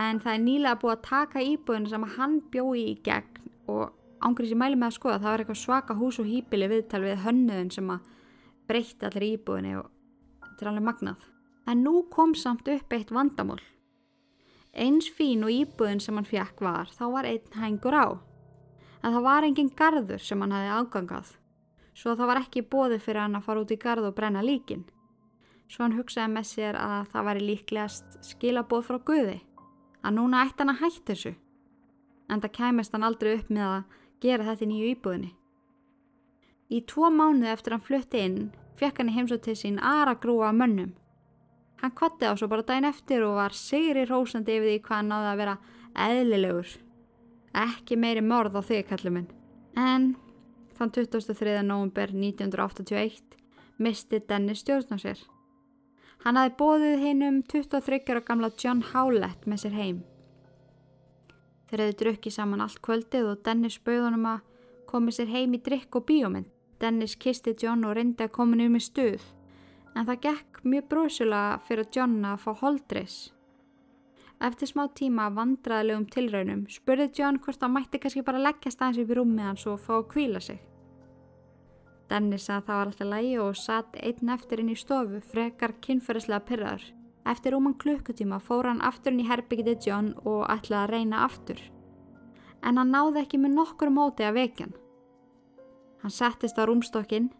[SPEAKER 1] en það er nýlega búið að taka íbúðinu sem hann bjóði í gegn og ángrið sem mæli með að skoða það var eitthvað svaka hús og hýpili viðtal við hönnuðin sem að breytti allir íbúðinu og þetta er alveg magnað. En nú kom samt upp eitt vandamál. Eins fín og íbúðin sem hann fjekk var þá var einn hengur á. En það var engin gardur sem hann hefði ágangað svo það var ekki bóði fyrir hann að fara út í garð og brenna líkin. Svo hann hugsaði með sér að það væri líklegast skilabóð frá Guði, að núna ætti hann að hætti þessu, en það kæmist hann aldrei upp með að gera þetta í nýju íbúðinni. Í tvo mánuði eftir hann flutti inn, fekk hann í heimsótt til sín aðra grúa mönnum. Hann kvatti á svo bara dæn eftir og var sigri rósandi yfir því hvað hann náði að vera eðlilegur. Ekki meiri morð á þig, kallum minn. En þann 23. november 1981 misti Dennis stjórn á sér. Hann hafi bóðið hinn um 23 ára gamla John Howlett með sér heim. Þeir hefði drukkið saman allt kvöldið og Dennis bauðunum að komið sér heim í drikk og bíómynd. Dennis kisti John og reyndi að koma um í stuð en það gekk mjög brúsulega fyrir John að fá holdris. Eftir smá tíma vandraðilegum tilraunum spurði John hvort hann mætti kannski bara leggja staðins upp í rúmið hans og fá að kvíla sig. Dennis að það var alltaf lægi og satt einn eftir inn í stofu frekar kynferðislega pyrraður. Eftir rúman klukkutíma fór hann aftur inn í herbyggiti John og ætlaði að reyna aftur. En hann náði ekki með nokkur móti að vekjan. Hann settist á rúmstokkin,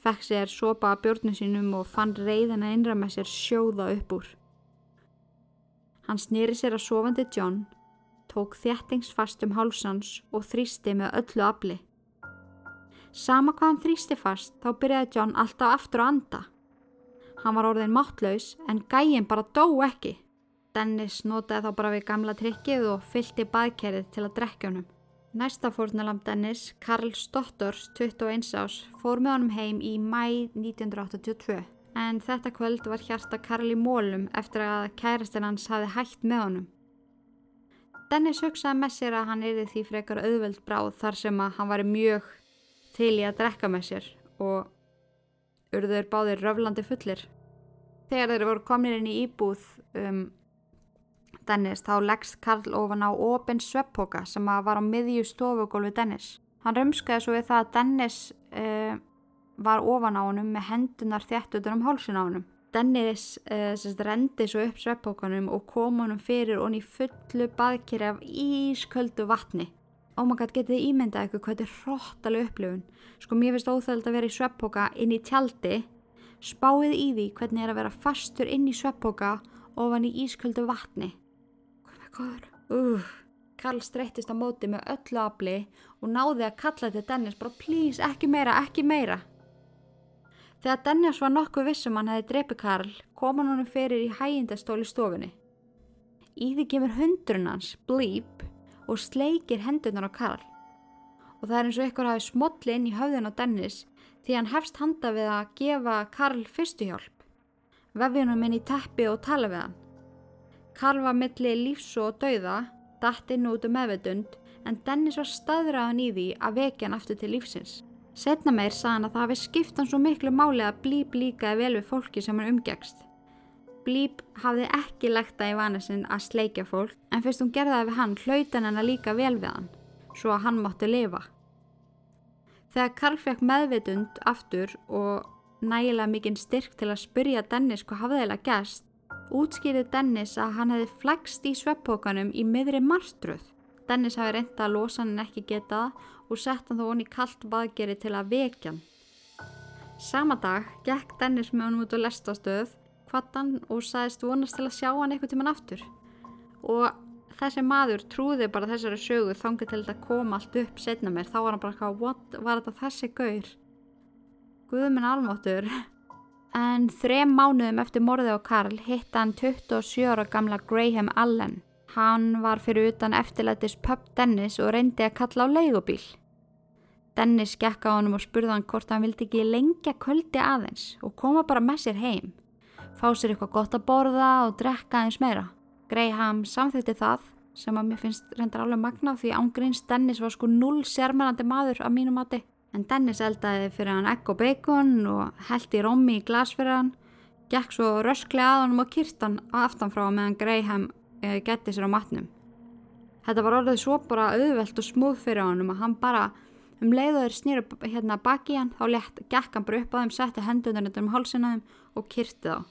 [SPEAKER 1] fekk sér sopa að björnum sínum og fann reyðina innra með sér sjóða upp úr. Hann snýri sér að sofandi John, tók þjættingsfast um hálsans og þrýsti með öllu afli. Sama hvað hann þrýsti fast þá byrjaði John alltaf aftur að anda. Hann var orðin máttlaus en gæin bara dó ekki. Dennis notaði þá bara við gamla trikkið og fylgti baðkerið til að drekja honum. Næsta fórnalam Dennis, Karl Stottors, 21 ás, fór með honum heim í mæ 1982. En þetta kvöld var hjarta Karl í mólum eftir að kærastinn hans hafi hægt með honum. Dennis hugsaði með sér að hann erði því frekar auðveld bráð þar sem að hann var mjög til í að drekka með sér og urður báðir röflandi fullir. Þegar þeir voru komin inn í íbúð um Dennis þá leggst Karl ofan á ofinn sveppoka sem var á miðju stofugólfi Dennis. Hann rumskaði svo við það að Dennis uh, var ofan á honum með hendunar þjættutur um hálsin á honum. Dennis uh, rendi svo upp sveppokanum og kom honum fyrir honni fullu baðkýri af ísköldu vatni ómagat getið þið ímyndað eitthvað hvað þetta er hróttalega upplifun sko mér finnst óþægild að vera í sveppoka inn í tjaldi spáið í því hvernig er að vera fastur inn í sveppoka ofan í ísköldu vatni góður uh, Karl streyttist á móti með öllu afli og náði að kalla til Dennis bara please ekki meira, ekki meira þegar Dennis var nokkuð vissum hann hefði dreipið Karl kom hann honum fyrir í hægindastóli stofunni í því kemur hundrun hans, Bleep og sleikir hendunar á Karl. Og það er eins og ykkur hafi smotli inn í höfðin á Dennis því hann hefst handa við að gefa Karl fyrstuhjálp. Vefjunum inn í teppi og tala við hann. Karl var milli lífs og dauða, dætt inn út um meðvetund en Dennis var staðræðan í því að vekja hann aftur til lífsins. Setna meir sagði hann að það hafi skipt hann svo miklu máli að blíp líkaði vel við fólki sem hann umgegst. Blíp hafði ekki lagt það í vanasinn að sleikja fólk en fyrst hún gerði það við hann hlautan hennar líka vel við hann svo að hann mátti lifa. Þegar Karl fekk meðvitund aftur og nægilega mikinn styrk til að spyrja Dennis hvað hafði þeirra gæst útskýrið Dennis að hann hefði flegst í sveppókanum í miðri marstruð. Dennis hafi reynda að losa hann ekki getað og sett hann þó honni kallt baðgeri til að vekja hann. Sama dag gekk Dennis með hann út á lestastöð kvattan og sagðist vonast til að sjá hann eitthvað tíman aftur. Og þessi maður trúði bara þessari sögu þangið til þetta kom allt upp setna mér. Þá var hann bara hvað, what, var þetta þessi gaur? Guðminn almáttur en þrem mánuðum eftir morði á Karl hitt hann 27 ára gamla Graham Allen hann var fyrir utan eftirlætis pub Dennis og reyndi að kalla á leigubíl Dennis gekk á hann og spurði hann hvort hann vildi ekki lengja kvöldi aðeins og koma bara með sér heim fá sér eitthvað gott að borða og drekka eins meira. Greyham samþýtti það sem að mér finnst reyndar alveg magna því ángríns Dennis var sko null sérmærandi maður af mínu mati. En Dennis eldaði fyrir hann egg og bacon og held í rommi í glas fyrir hann, gekk svo rösklega að honum og kyrtan aftanfrá meðan Greyham e, geti sér á matnum. Þetta var orðið svo bara auðvelt og smúð fyrir honum að hann bara um leiðaður snýru hérna baki hann þá lett gekk hann bara upp á þeim, setti hendunum um hálsinaðum og kyrti þá.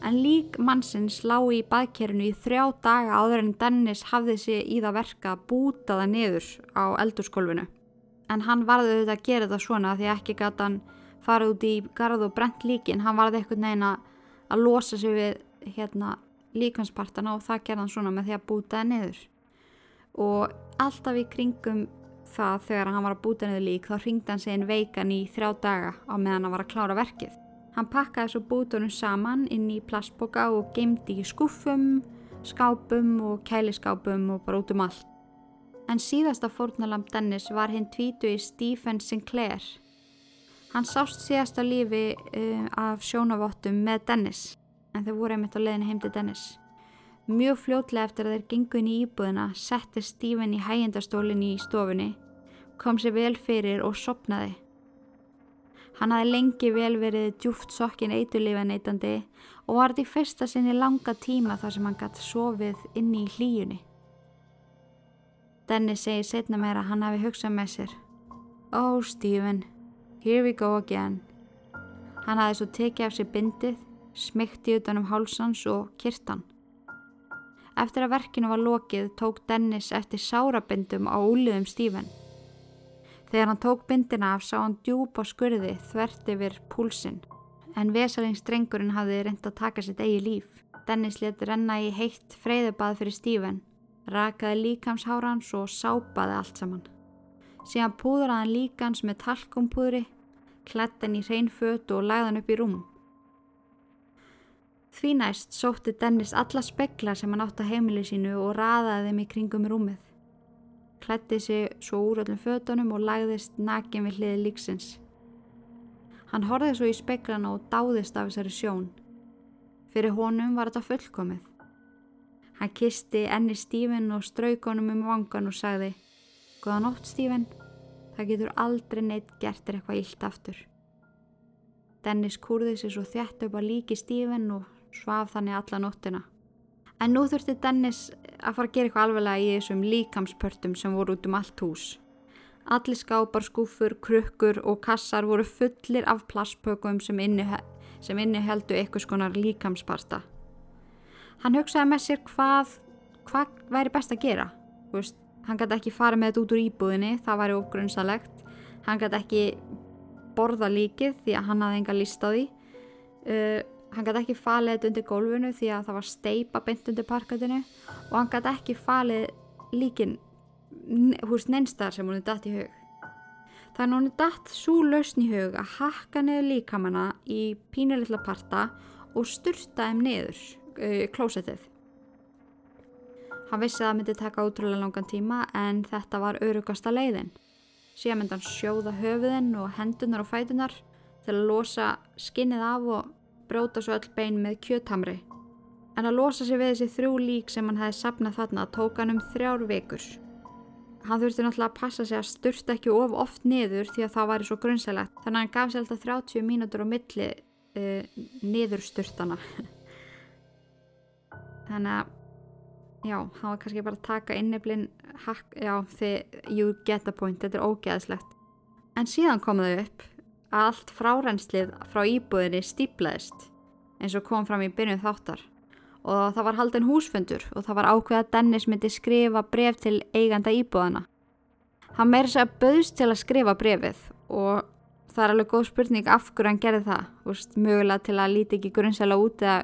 [SPEAKER 1] En lík mannsins lá í baðkerinu í þrjá daga áður en Dennis hafði sig í það verka að búta það niður á eldurskólfinu. En hann varði auðvitað að gera það svona því ekki gæti hann farið út í garð og brent líkin. Hann varði eitthvað neina að losa sig við hérna, líkanspartana og það gerði hann svona með því að búta það niður. Og alltaf í kringum það þegar hann var að búta niður lík þá ringdi hann sig inn veikan í þrjá daga á meðan hann var að klára verkið. Hann pakkaði svo bútunum saman inn í plastboka og geimdi í skuffum, skápum og kæliskápum og bara út um allt. En síðasta fórnalamb Dennis var hinn tvítu í Stephen Sinclair. Hann sást síðast á lífi uh, af sjónavottum með Dennis, en þau voru einmitt á leiðinu heim til Dennis. Mjög fljótlega eftir að þeir gengu inn í íbúðina setti Stephen í hægjendastólinn í stofunni, kom sér vel fyrir og sopnaði. Hann hafði lengi vel verið djúft sokkin eiturlifa neytandi og var þetta í fyrsta sinni langa tíma þar sem hann gæti sofið inni í hlíjunni. Dennis segir setna meira að hann hafi hugsað með sér. Oh Stephen, here we go again. Hann hafði svo tekið af sér bindið, smykti utan um hálsans og kirtan. Eftir að verkinu var lokið tók Dennis eftir sárabindum á úliðum Stephen. Þegar hann tók bindina af sá hann djúb á skurði þvert yfir púlsinn. En vesalingstrengurinn hafði reynd að taka sitt eigi líf. Dennis leti renna í heitt freyðubað fyrir Stephen, rakaði líkamshárans og sápaði allt saman. Síðan púðraði hann líkans með talkumpúðri, klætt hann í hrein fötu og lagði hann upp í rúm. Því næst sótti Dennis alla spekla sem hann átt að heimili sínu og raðaði þeim í kringum rúmið. Klætti sig svo úr öllum fötunum og lagðist nakin við hliði líksins. Hann horfið svo í speklana og dáðist af þessari sjón. Fyrir honum var þetta fullkomið. Hann kisti enni Stífin og strauk honum um vangan og sagði Góða nótt Stífin, það getur aldrei neitt gert er eitthvað illt aftur. Dennis kurði sér svo þjætt upp að líki Stífin og svaf þannig alla nóttina. En nú þurfti Dennis að fara að gera eitthvað alveglega í þessum líkamspörtum sem voru út um allt hús. Allir skápar, skúfur, krukkur og kassar voru fullir af plastpökum sem inniheldu eitthvað skonar líkamsparta. Hann hugsaði með sér hvað, hvað væri best að gera. Veist, hann gæti ekki fara með þetta út úr íbúðinni, það væri ofgrunsalegt. Hann gæti ekki borða líkið því að hann hafði enga líst á því. Uh, hann gæti ekki falið þetta undir gólfinu því að það var steipa beint undir parkatinu og hann gæti ekki falið líkin hús neinstar sem hún er dætt í hug. Þannig hún er dætt svo lausn í hug að hakka niður líkamanna í pínulitla parta og styrta þeim niður uh, klósettið. Hann vissi að það myndi taka útrúlega langan tíma en þetta var örugasta leiðin. Síðan myndi hann sjóða höfuðinn og hendunar og fætunar til að losa skinnið af og bróta svo öll bein með kjötamri. En að losa sig við þessi þrjú lík sem hann hefði sapnað þarna tók hann um þrjár vikur. Hann þurfti náttúrulega að passa sig að styrta ekki of oft niður því að það væri svo grunnselegt þannig að hann gaf sér alltaf 30 mínútur á milli uh, niður styrtana. (laughs) þannig að já, hann var kannski bara að taka inniblinn já, þið, you get the point, þetta er ógeðslegt. En síðan komuðu upp að allt frárennslið frá íbúðinni stíplaðist eins og kom fram í byrjun þáttar og það var haldin húsfundur og það var ákveð að Dennis myndi skrifa bref til eiganda íbúðana. Hann meiri sér að bauðst til að skrifa brefið og það er alveg góð spurning af hverju hann gerði það, Úst, mögulega til að líti ekki grunnsela út eða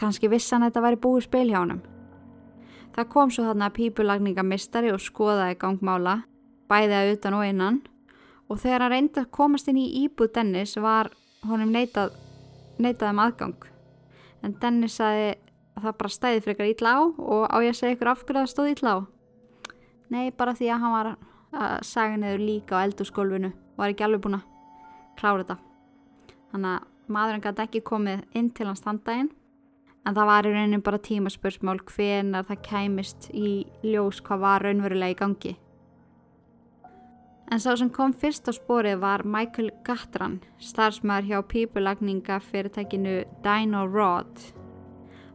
[SPEAKER 1] kannski vissan þetta væri búið spil hjá hann. Það kom svo þarna pípulagningamistari og skoðaði gangmála, bæði að utan og innan og þegar hann reyndi að komast inn í íbúð Dennis var honum neitað, neitað um aðgang. En Dennis sagði að það bara stæði frekar ítla á og á ég að segja ykkur af hverju það stóð ítla á. Nei, bara því að hann var að saga neður líka á eldurskólfinu og var ekki alveg búin að klára þetta. Þannig að Maðurinn gæti ekki komið inn til hans standaðinn en það var í raunin bara tímaspursmál hvenar það kæmist í ljós hvað var raunverulega í gangi. En sá sem kom fyrst á spórið var Michael Gattran, starfsmæður hjá pípulagninga fyrirtækinu Dino Rod.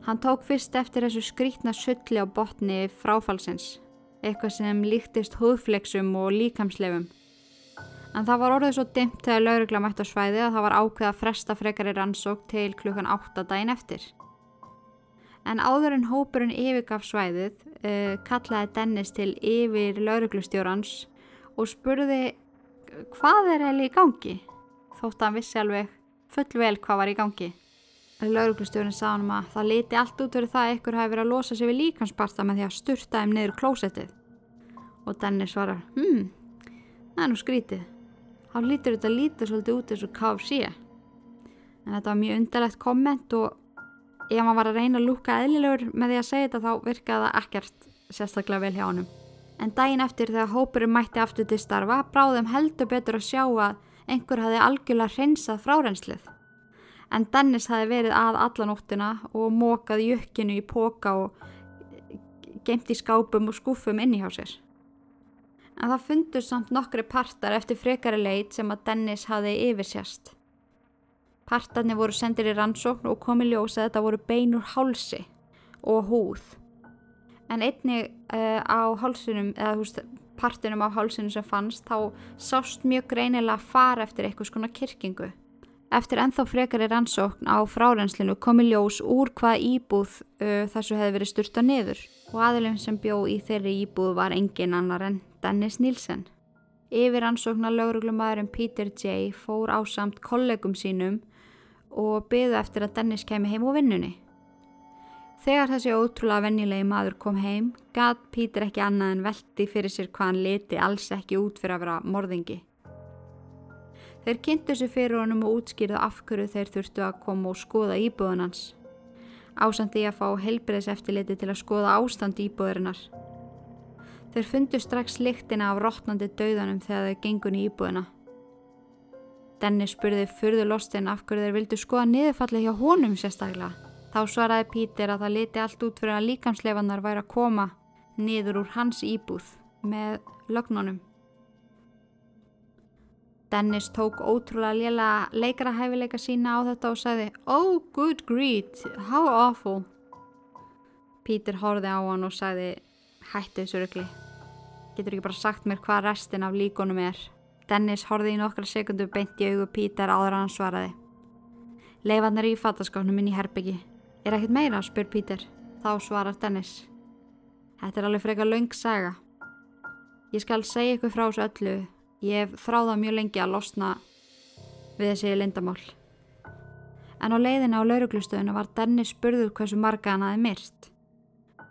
[SPEAKER 1] Hann tók fyrst eftir þessu skrítna sulli á botni fráfalsins, eitthvað sem líktist húðfleksum og líkamslefum. En það var orðið svo dimt þegar laurugla mætt á svæði að það var ákveð að fresta frekari rannsók til klukkan 8 daginn eftir. En áður en hópurinn yfirgaf svæðið uh, kallaði Dennis til yfir lauruglustjórans og spurði hvað er eða í gangi þótt að hann vissi alveg full vel hvað var í gangi. Lauruglustjórun sá hann að það liti allt út verið það að ykkur hafi verið að losa sig við líkansparta með því að sturta þeim niður klósettið. Og Dennis svarar, hmm, það er nú skrítið. Há lítur þetta lítið svolítið út eins og KFC. En þetta var mjög undarlegt komment og ef hann var að reyna að lúka eðlilegur með því að segja þetta þá virkaði það ekkert sérstaklega vel hjá honum en daginn eftir þegar hópurinn mætti aftur til starfa bráðum heldur betur að sjá að einhver hafi algjörlega hreinsað fráreinslið. En Dennis hafi verið að allanóttina og mókað jökkinu í póka og geimt í skápum og skúfum inni hjá sér. En það fundur samt nokkri partar eftir frekari leit sem að Dennis hafi yfirsjast. Partarnir voru sendir í rannsókn og komi ljós að þetta voru beinur hálsi og húð en einni uh, á hálsunum eða húst, partinum á hálsunum sem fannst þá sást mjög greinilega fara eftir eitthvað skona kirkingu. Eftir enþá frekari rannsókn á fráreinslinu komi ljós úr hvað íbúð uh, þessu hefði verið styrta niður og aðilum sem bjó í þeirri íbúð var engin annar en Dennis Nielsen. Yfir rannsóknar lögruglumæðurinn Peter J. fór á samt kollegum sínum og byðu eftir að Dennis kemi heim úr vinnunni. Þegar þessi ótrúlega vennilegi maður kom heim, gæt Pítur ekki annað en veldi fyrir sér hvað hann leti alls ekki út fyrir að vera morðingi. Þeir kynntu sér fyrir honum og útskýrðu af hverju þeir þurftu að koma og skoða íbúðunans. Ásandi að fá helbriðs eftirliti til að skoða ástand íbúðurinnar. Þeir fundu strax lyktina af rótnandi dauðanum þegar þeir gengun í íbúðuna. Dennis spurði fyrðu lostin af hverju þeir vildu skoða niðurfalli hjá honum sérstaklega. Þá svaraði Pítur að það liti allt út fyrir að líkamsleifannar væri að koma niður úr hans íbúð með lögnunum. Dennis tók ótrúlega lélega leikarahæfileika sína á þetta og sagði Oh good greed, how awful. Pítur horfið á hann og sagði Hættu þessu röggli. Getur ekki bara sagt mér hvað restin af líkonum er. Dennis horfið í nokkra sekundu beint í augu Pítur áður hann svaraði. Leifannar í fattaskánum inn í herbyggi. Er ekkert meira, spyr Pítur. Þá svarar Dennis. Þetta er alveg frekar laung saga. Ég skal segja ykkur frá þessu öllu. Ég hef þráðað mjög lengi að losna við þessi lindamál. En á leiðina á lauruglustöðuna var Dennis spurður hversu marga hann aðeins myrst.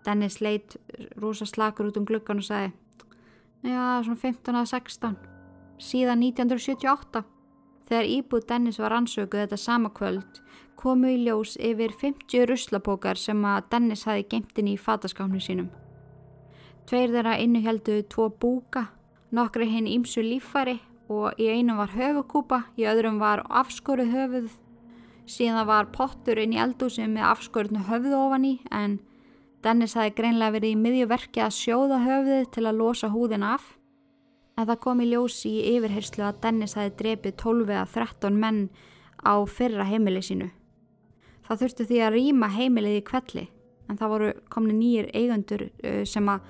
[SPEAKER 1] Dennis leitt rosa slakur út um glukkan og sagði Já, svona 15 að 16. Síðan 1978. Þegar íbúð Dennis var ansökuð þetta sama kvöld komu í ljós yfir 50 ruslapókar sem að Dennis hafi gemtin í fataskáfnu sínum. Tveir þeirra innuheldu tvo búka, nokkri hinn ímsu líffæri og í einu var höfukúpa, í öðrum var afskoruð höfuð, síðan var pottur inn í eldúsi með afskorutnu höfuð ofan í en Dennis hafi greinlega verið í miðjuverki að sjóða höfuðið til að losa húðin af. En það kom í ljós í yfirherslu að Dennis hafi drepið 12 eða 13 menn á fyrra heimili sínu. Það þurftu því að rýma heimilið í kvelli en það voru komni nýjir eigundur uh, sem að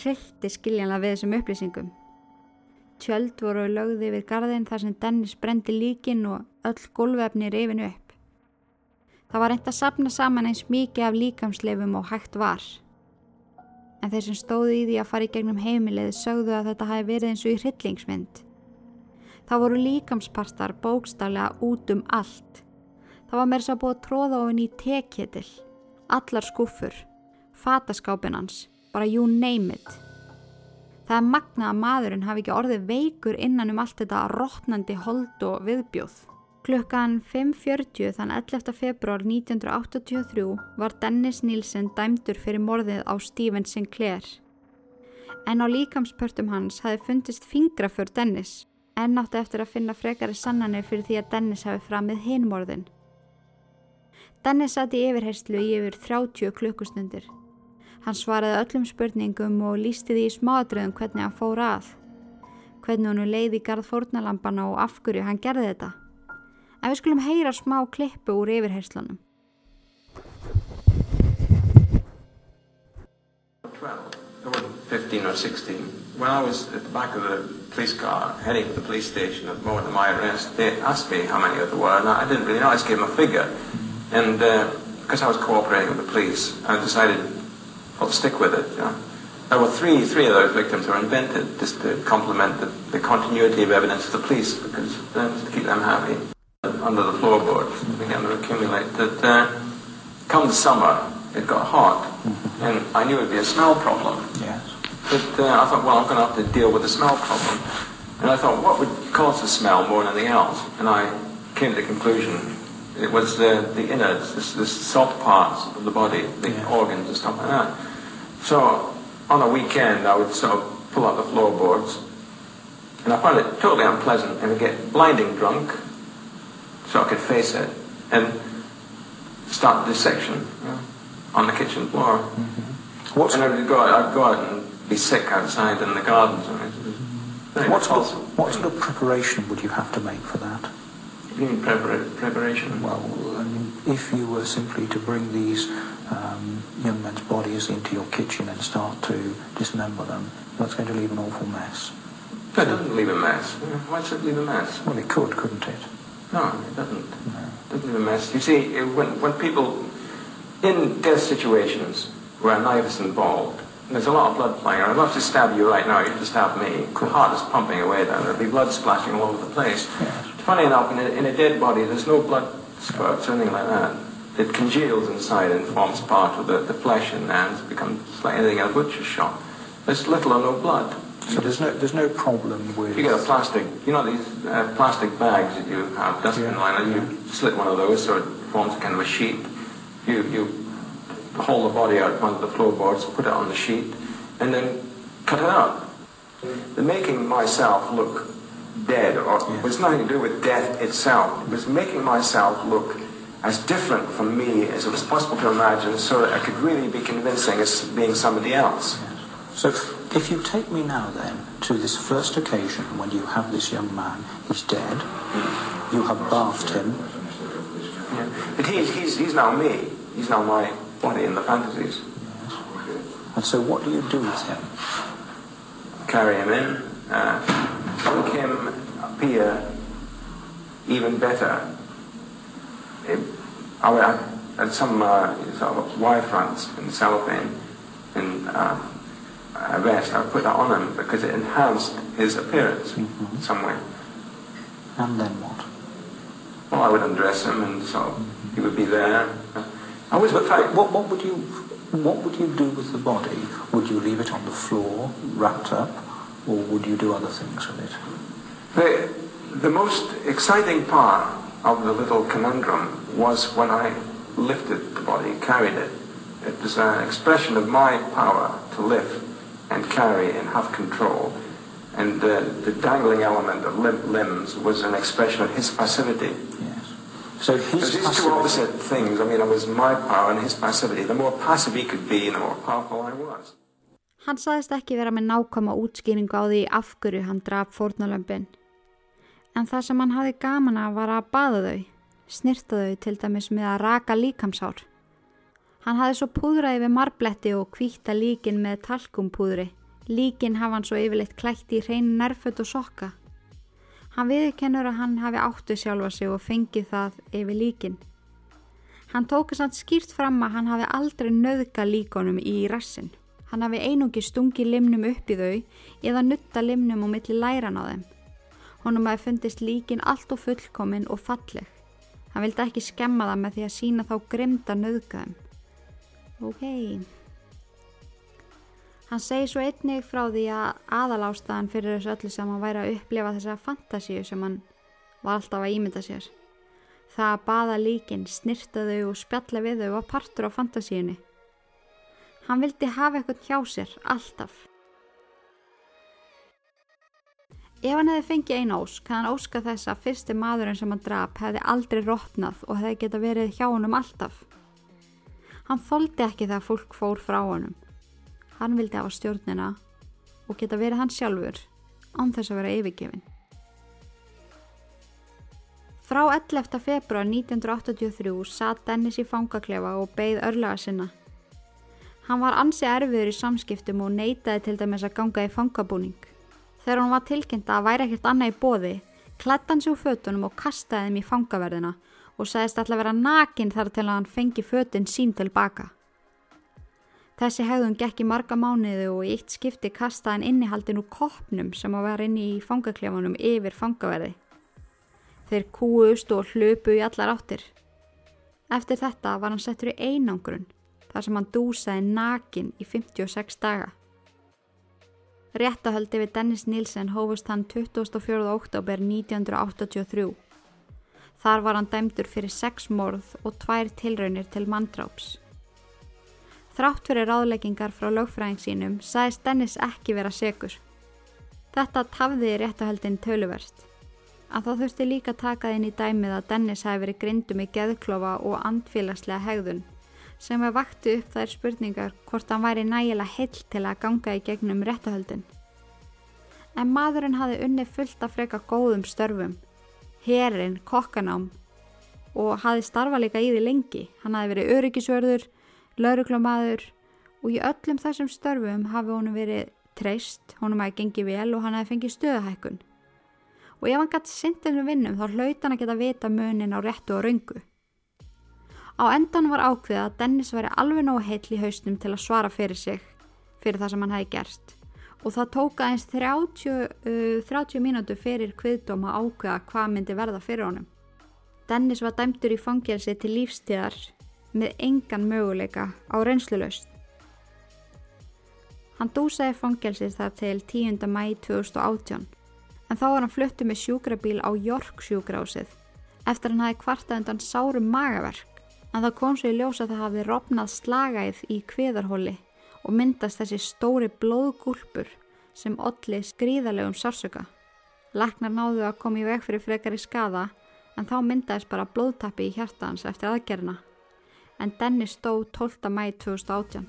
[SPEAKER 1] hrylti skiljanlega við þessum upplýsingum. Tjöld voru lögði við gardin þar sem Dennis brendi líkin og öll gólvefni reyfinu upp. Það var reynd að sapna saman eins mikið af líkamsleifum og hægt var. En þeir sem stóðu í því að fara í gegnum heimilið sögðu að þetta hafi verið eins og í hryllingsmynd. Það voru líkamspartar bókstaflega út um allt Það var mér svo búið að tróða ofin í tekjetil, allar skúfur, fataskápinans, bara you name it. Það er magnað að maðurinn hafi ekki orðið veikur innan um allt þetta rótnandi hold og viðbjóð. Klukkan 5.40 þann 11. februar 1983 var Dennis Nielsen dæmdur fyrir morðið á Stephen Sinclair. En á líkamspörtum hans hafi fundist fingraför Dennis en átti eftir að finna frekari sannanir fyrir því að Dennis hafi framið hinmorðin. Dennis satt í yfirherslu í yfir 30 klukkustundir. Hann svaraði öllum spurningum og lísti því í smáadröðum hvernig hann fór að. Hvernig hann leiði garð fórnalampana og af hverju hann gerði þetta. En við skulum heyra smá klippu úr yfirherslunum.
[SPEAKER 3] 15 or 16. When I was at the back of the police car heading to the police station at the moment of my arrest, they asked me how many there were, and I didn't really know. I just gave them a figure. And because uh, I was cooperating with the police, I decided to stick with it. You know. There were three, three of those victims were invented just to complement the, the continuity of evidence of the police, because uh, to keep them happy. Under the floorboards began to accumulate. That uh, come the summer, it got hot, and I knew it would be a smell problem.
[SPEAKER 4] Yes.
[SPEAKER 3] But uh, I thought, well, I'm going to have to deal with the smell problem. And I thought, what would cause the smell more than anything else? And I came to the conclusion it was the, the innards, the, the soft parts of the body, the
[SPEAKER 4] Yeah.
[SPEAKER 3] organs and stuff like that. So on a weekend, I would sort of pull out the floorboards, and I found it totally unpleasant, and I'd get blinding drunk, so I could face it, and start the dissection you on the kitchen floor.
[SPEAKER 4] What's,
[SPEAKER 3] And I'd go, out, I'd go out and be sick outside in the gardens. And
[SPEAKER 4] what, sort of, what sort of preparation would you have to make for that?
[SPEAKER 3] You mean prepara- preparation?
[SPEAKER 4] Well, I mean, if you were simply to bring these um, young men's bodies into your kitchen and start to dismember them, that's going to leave an awful mess.
[SPEAKER 3] It doesn't leave a mess. Why should it leave a mess?
[SPEAKER 4] Well, it could, couldn't it?
[SPEAKER 3] No, it doesn't. Doesn't leave a mess. You see, when, when people, in death situations where a knife is involved, and there's a lot of blood flying around. I'd love to stab you right now. You to stab me. The heart is pumping away there. There'll be blood splashing all over the place. Funny enough, in a, in a dead body, there's no blood spurts or anything like that. It congeals inside and forms part of the, the flesh and it becomes like anything in a butcher's shop. There's little or no blood.
[SPEAKER 4] So there's no there's no problem with.
[SPEAKER 3] You get a plastic, you know these uh, plastic bags that you have, dustbin
[SPEAKER 4] Yeah,
[SPEAKER 3] liners,
[SPEAKER 4] yeah.
[SPEAKER 3] you slit one of those so it forms kind of a sheet. You, you haul the body out onto the floorboards, put it on the sheet, and then cut it out. The making myself look dead or
[SPEAKER 4] Yeah.
[SPEAKER 3] was nothing to do with death itself. It was making myself look as different from me as it was possible to imagine so that I could really be convincing as being somebody else.
[SPEAKER 4] So if you take me now then to this first occasion when you have this young man, he's dead, you have bathed him,
[SPEAKER 3] Yeah. But he's, he's, he's now me. He's now my body in the fantasies.
[SPEAKER 4] and so what do you do with him?
[SPEAKER 3] Carry him in, uh, make him appear even better. It, I, I had some uh, sort of wire fronts in cellophane and uh, Uh, vest. I put that on him because it enhanced his appearance mm-hmm. in some way.
[SPEAKER 4] And then what?
[SPEAKER 3] Well, I would undress him and so mm-hmm. he would be there. I was
[SPEAKER 4] But, but what, what would you what would you do with the body? Would you leave it on the floor, wrapped up, or would you do other things with it?
[SPEAKER 3] The, the most exciting part of the little conundrum was when I lifted the body, carried it. It was an expression of my power to lift and carry and have control. And uh, the dangling element of limp limbs was an expression of his passivity.
[SPEAKER 4] Yes. So his
[SPEAKER 3] these two opposite things, I mean, it was my power and his passivity. The more passive he could be, the more powerful I was.
[SPEAKER 1] Hann saðist ekki vera með nákvæma útskýringu á því af hverju hann draf fórnalömpin. En það sem hann hafi gaman að var að baða þau, snirta þau til dæmis með að raka líkamsár. Hann hafi svo púðraði við marbletti og kvíta líkin með talkumpúðri. Líkin hafa hann svo yfirleitt klætt í hrein nærföt og sokka. Hann viðkennur að hann hafi áttu sjálfa sig og fengið það yfir líkin. Hann tók þess að skýrt fram að hann hafi aldrei nöðka líkonum í rassin. Hann hafi einungi stungi limnum upp í þau eða nutta limnum á milli læran á þeim. Honum hafi fundist líkin allt og fullkomin og falleg. Hann vildi ekki skemma það með því að sína þá grimda nöðgæðum. Ok. Hann segi svo einnig frá því að aðalástaðan fyrir þessu öllu sem hann væri að upplifa þessa fantasíu sem hann var alltaf að ímynda sér. Það að baða líkin, snirta þau og spjalla við þau var partur á fantasíunni. Hann vildi hafa eitthvað hjá sér, alltaf. Ef hann hefði fengið einn ósk, hann óska þess að fyrsti maðurinn sem hann drap hefði aldrei rótnað og hefði geta verið hjá honum alltaf. Hann þóldi ekki þegar fólk fór frá honum. Hann vildi hafa stjórnina og geta verið hann sjálfur án þess að vera yfirgefin. Frá 11. februar 1983 satt Dennis í fangaklefa og beigð örlaga sinna. Hann var ansi erfiður í samskiptum og neytaði til dæmis að ganga í fangabúning. Þegar hann var tilkynnt að væri ekkert annað í bóði, klætt hann sér úr fötunum og kastaði þeim í fangaverðina og sagðist alltaf vera nakin þar til að hann fengi fötun sín tilbaka. Þessi hegðun gekk í marga mánuðu og í eitt skipti kastaði hann innihaldin úr kopnum sem að vera inni í fangaklefanum yfir fangaverði. Þeir kúust og hlöpu í allar áttir. Eftir þetta var hann settur í einangrun þar sem hann dúsaði nakin í 56 daga. Réttahöldi við Dennis Nielsen hófust hann 24. oktober 1983. Þar var hann dæmdur fyrir sex morð og tvær tilraunir til manndráps. Þrátt fyrir ráðleggingar frá lögfræðing sínum sagðist Dennis ekki vera segur. Þetta tafði réttahöldin töluverst. Að þá þurfti líka taka inn í dæmið að Dennis hafi verið grindum í geðklofa og andfélagslega hegðun sem er vakti upp þær spurningar hvort hann væri nægilega heill til að ganga í gegnum réttahöldin. En maðurinn hafi unni fullt af freka góðum störfum, herin, kokkanám og hafi starfa líka í því lengi. Hann hafi verið öryggisvörður, lauruglamaður og í öllum þessum störfum hafi honum verið treyst, honum hafi gengið vel og hann hafi fengið stöðahækkun. Og ef hann gæti sindinu vinnum þá hlaut hann að geta vita munin á réttu og raungu. Á endan var ákveða að Dennis væri alveg nógu heill í hausnum til að svara fyrir sig fyrir það sem hann hefði gerst og það tóka eins 30, uh, 30 mínútu fyrir kviðdóm að ákveða hvað myndi verða fyrir honum. Dennis var dæmtur í fangelsi til lífstíðar með engan möguleika á reynslulaust. Hann dúsaði fangelsi þar til 10. mæ 2018 en þá var hann fluttu með sjúkrabíl á York sjúkrásið eftir hann hafi kvartað undan sárum magaverk en það kom svo í ljós að það hafði rofnað slagæð í kviðarhóli og myndast þessi stóri blóðgúlpur sem olli skrýðalegum sársöka. Læknar náðu að koma í veg fyrir frekar í skada en þá myndaðist bara blóðtappi í hjartans eftir aðgerna en Dennis stó 12. mæ 2018.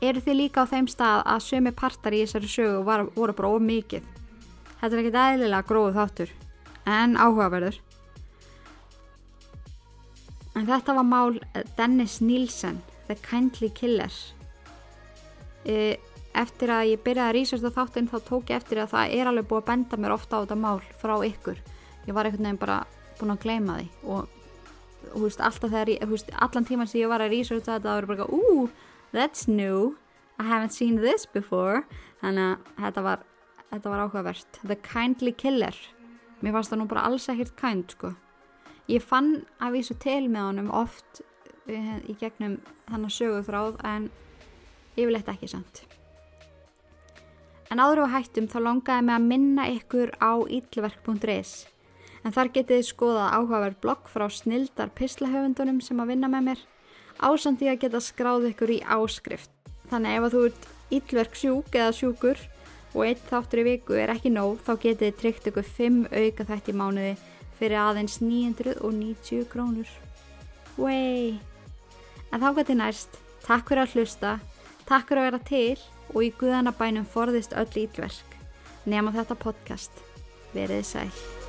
[SPEAKER 1] Eru þið líka á þeim stað að sömi partar í þessari sögu var, voru bara of mikið? Þetta er ekkit eðlilega gróð þáttur en áhugaverður. En þetta var mál Dennis Nielsen, The Kindly Killer. E, eftir að ég byrjaði að researcha þáttinn þá tók ég eftir að það er alveg búið að benda mér ofta á þetta mál frá ykkur. Ég var einhvern veginn bara búin að gleyma því og húst, þegar, húst, allan tíman sem ég var að researcha þetta það voru bara úúú, that's new, I haven't seen this before. Þannig að þetta var, þetta var áhugavert. The Kindly Killer. Mér fannst það nú bara alls ekkert kind sko. Ég fann að vísu til með honum oft eh, í gegnum þannig söguþráð en yfirleitt ekki samt. En áður á hættum þá longaði mig að minna ykkur á íllverk.is en þar getið þið skoðað áhugaverð blogg frá snildar pislahöfundunum sem að vinna með mér ásamt því að geta skráð ykkur í áskrift. Þannig ef að þú ert íllverk sjúk eða sjúkur og eitt þáttur í viku er ekki nóg þá getið þið tryggt ykkur 5 auka þætt í mánuði fyrir aðeins 990 krónur. Wey! En þá gæti næst, takk fyrir að hlusta, takk fyrir að vera til og í guðanabænum forðist öll ítverk. Nefna þetta podcast. Verið sæl.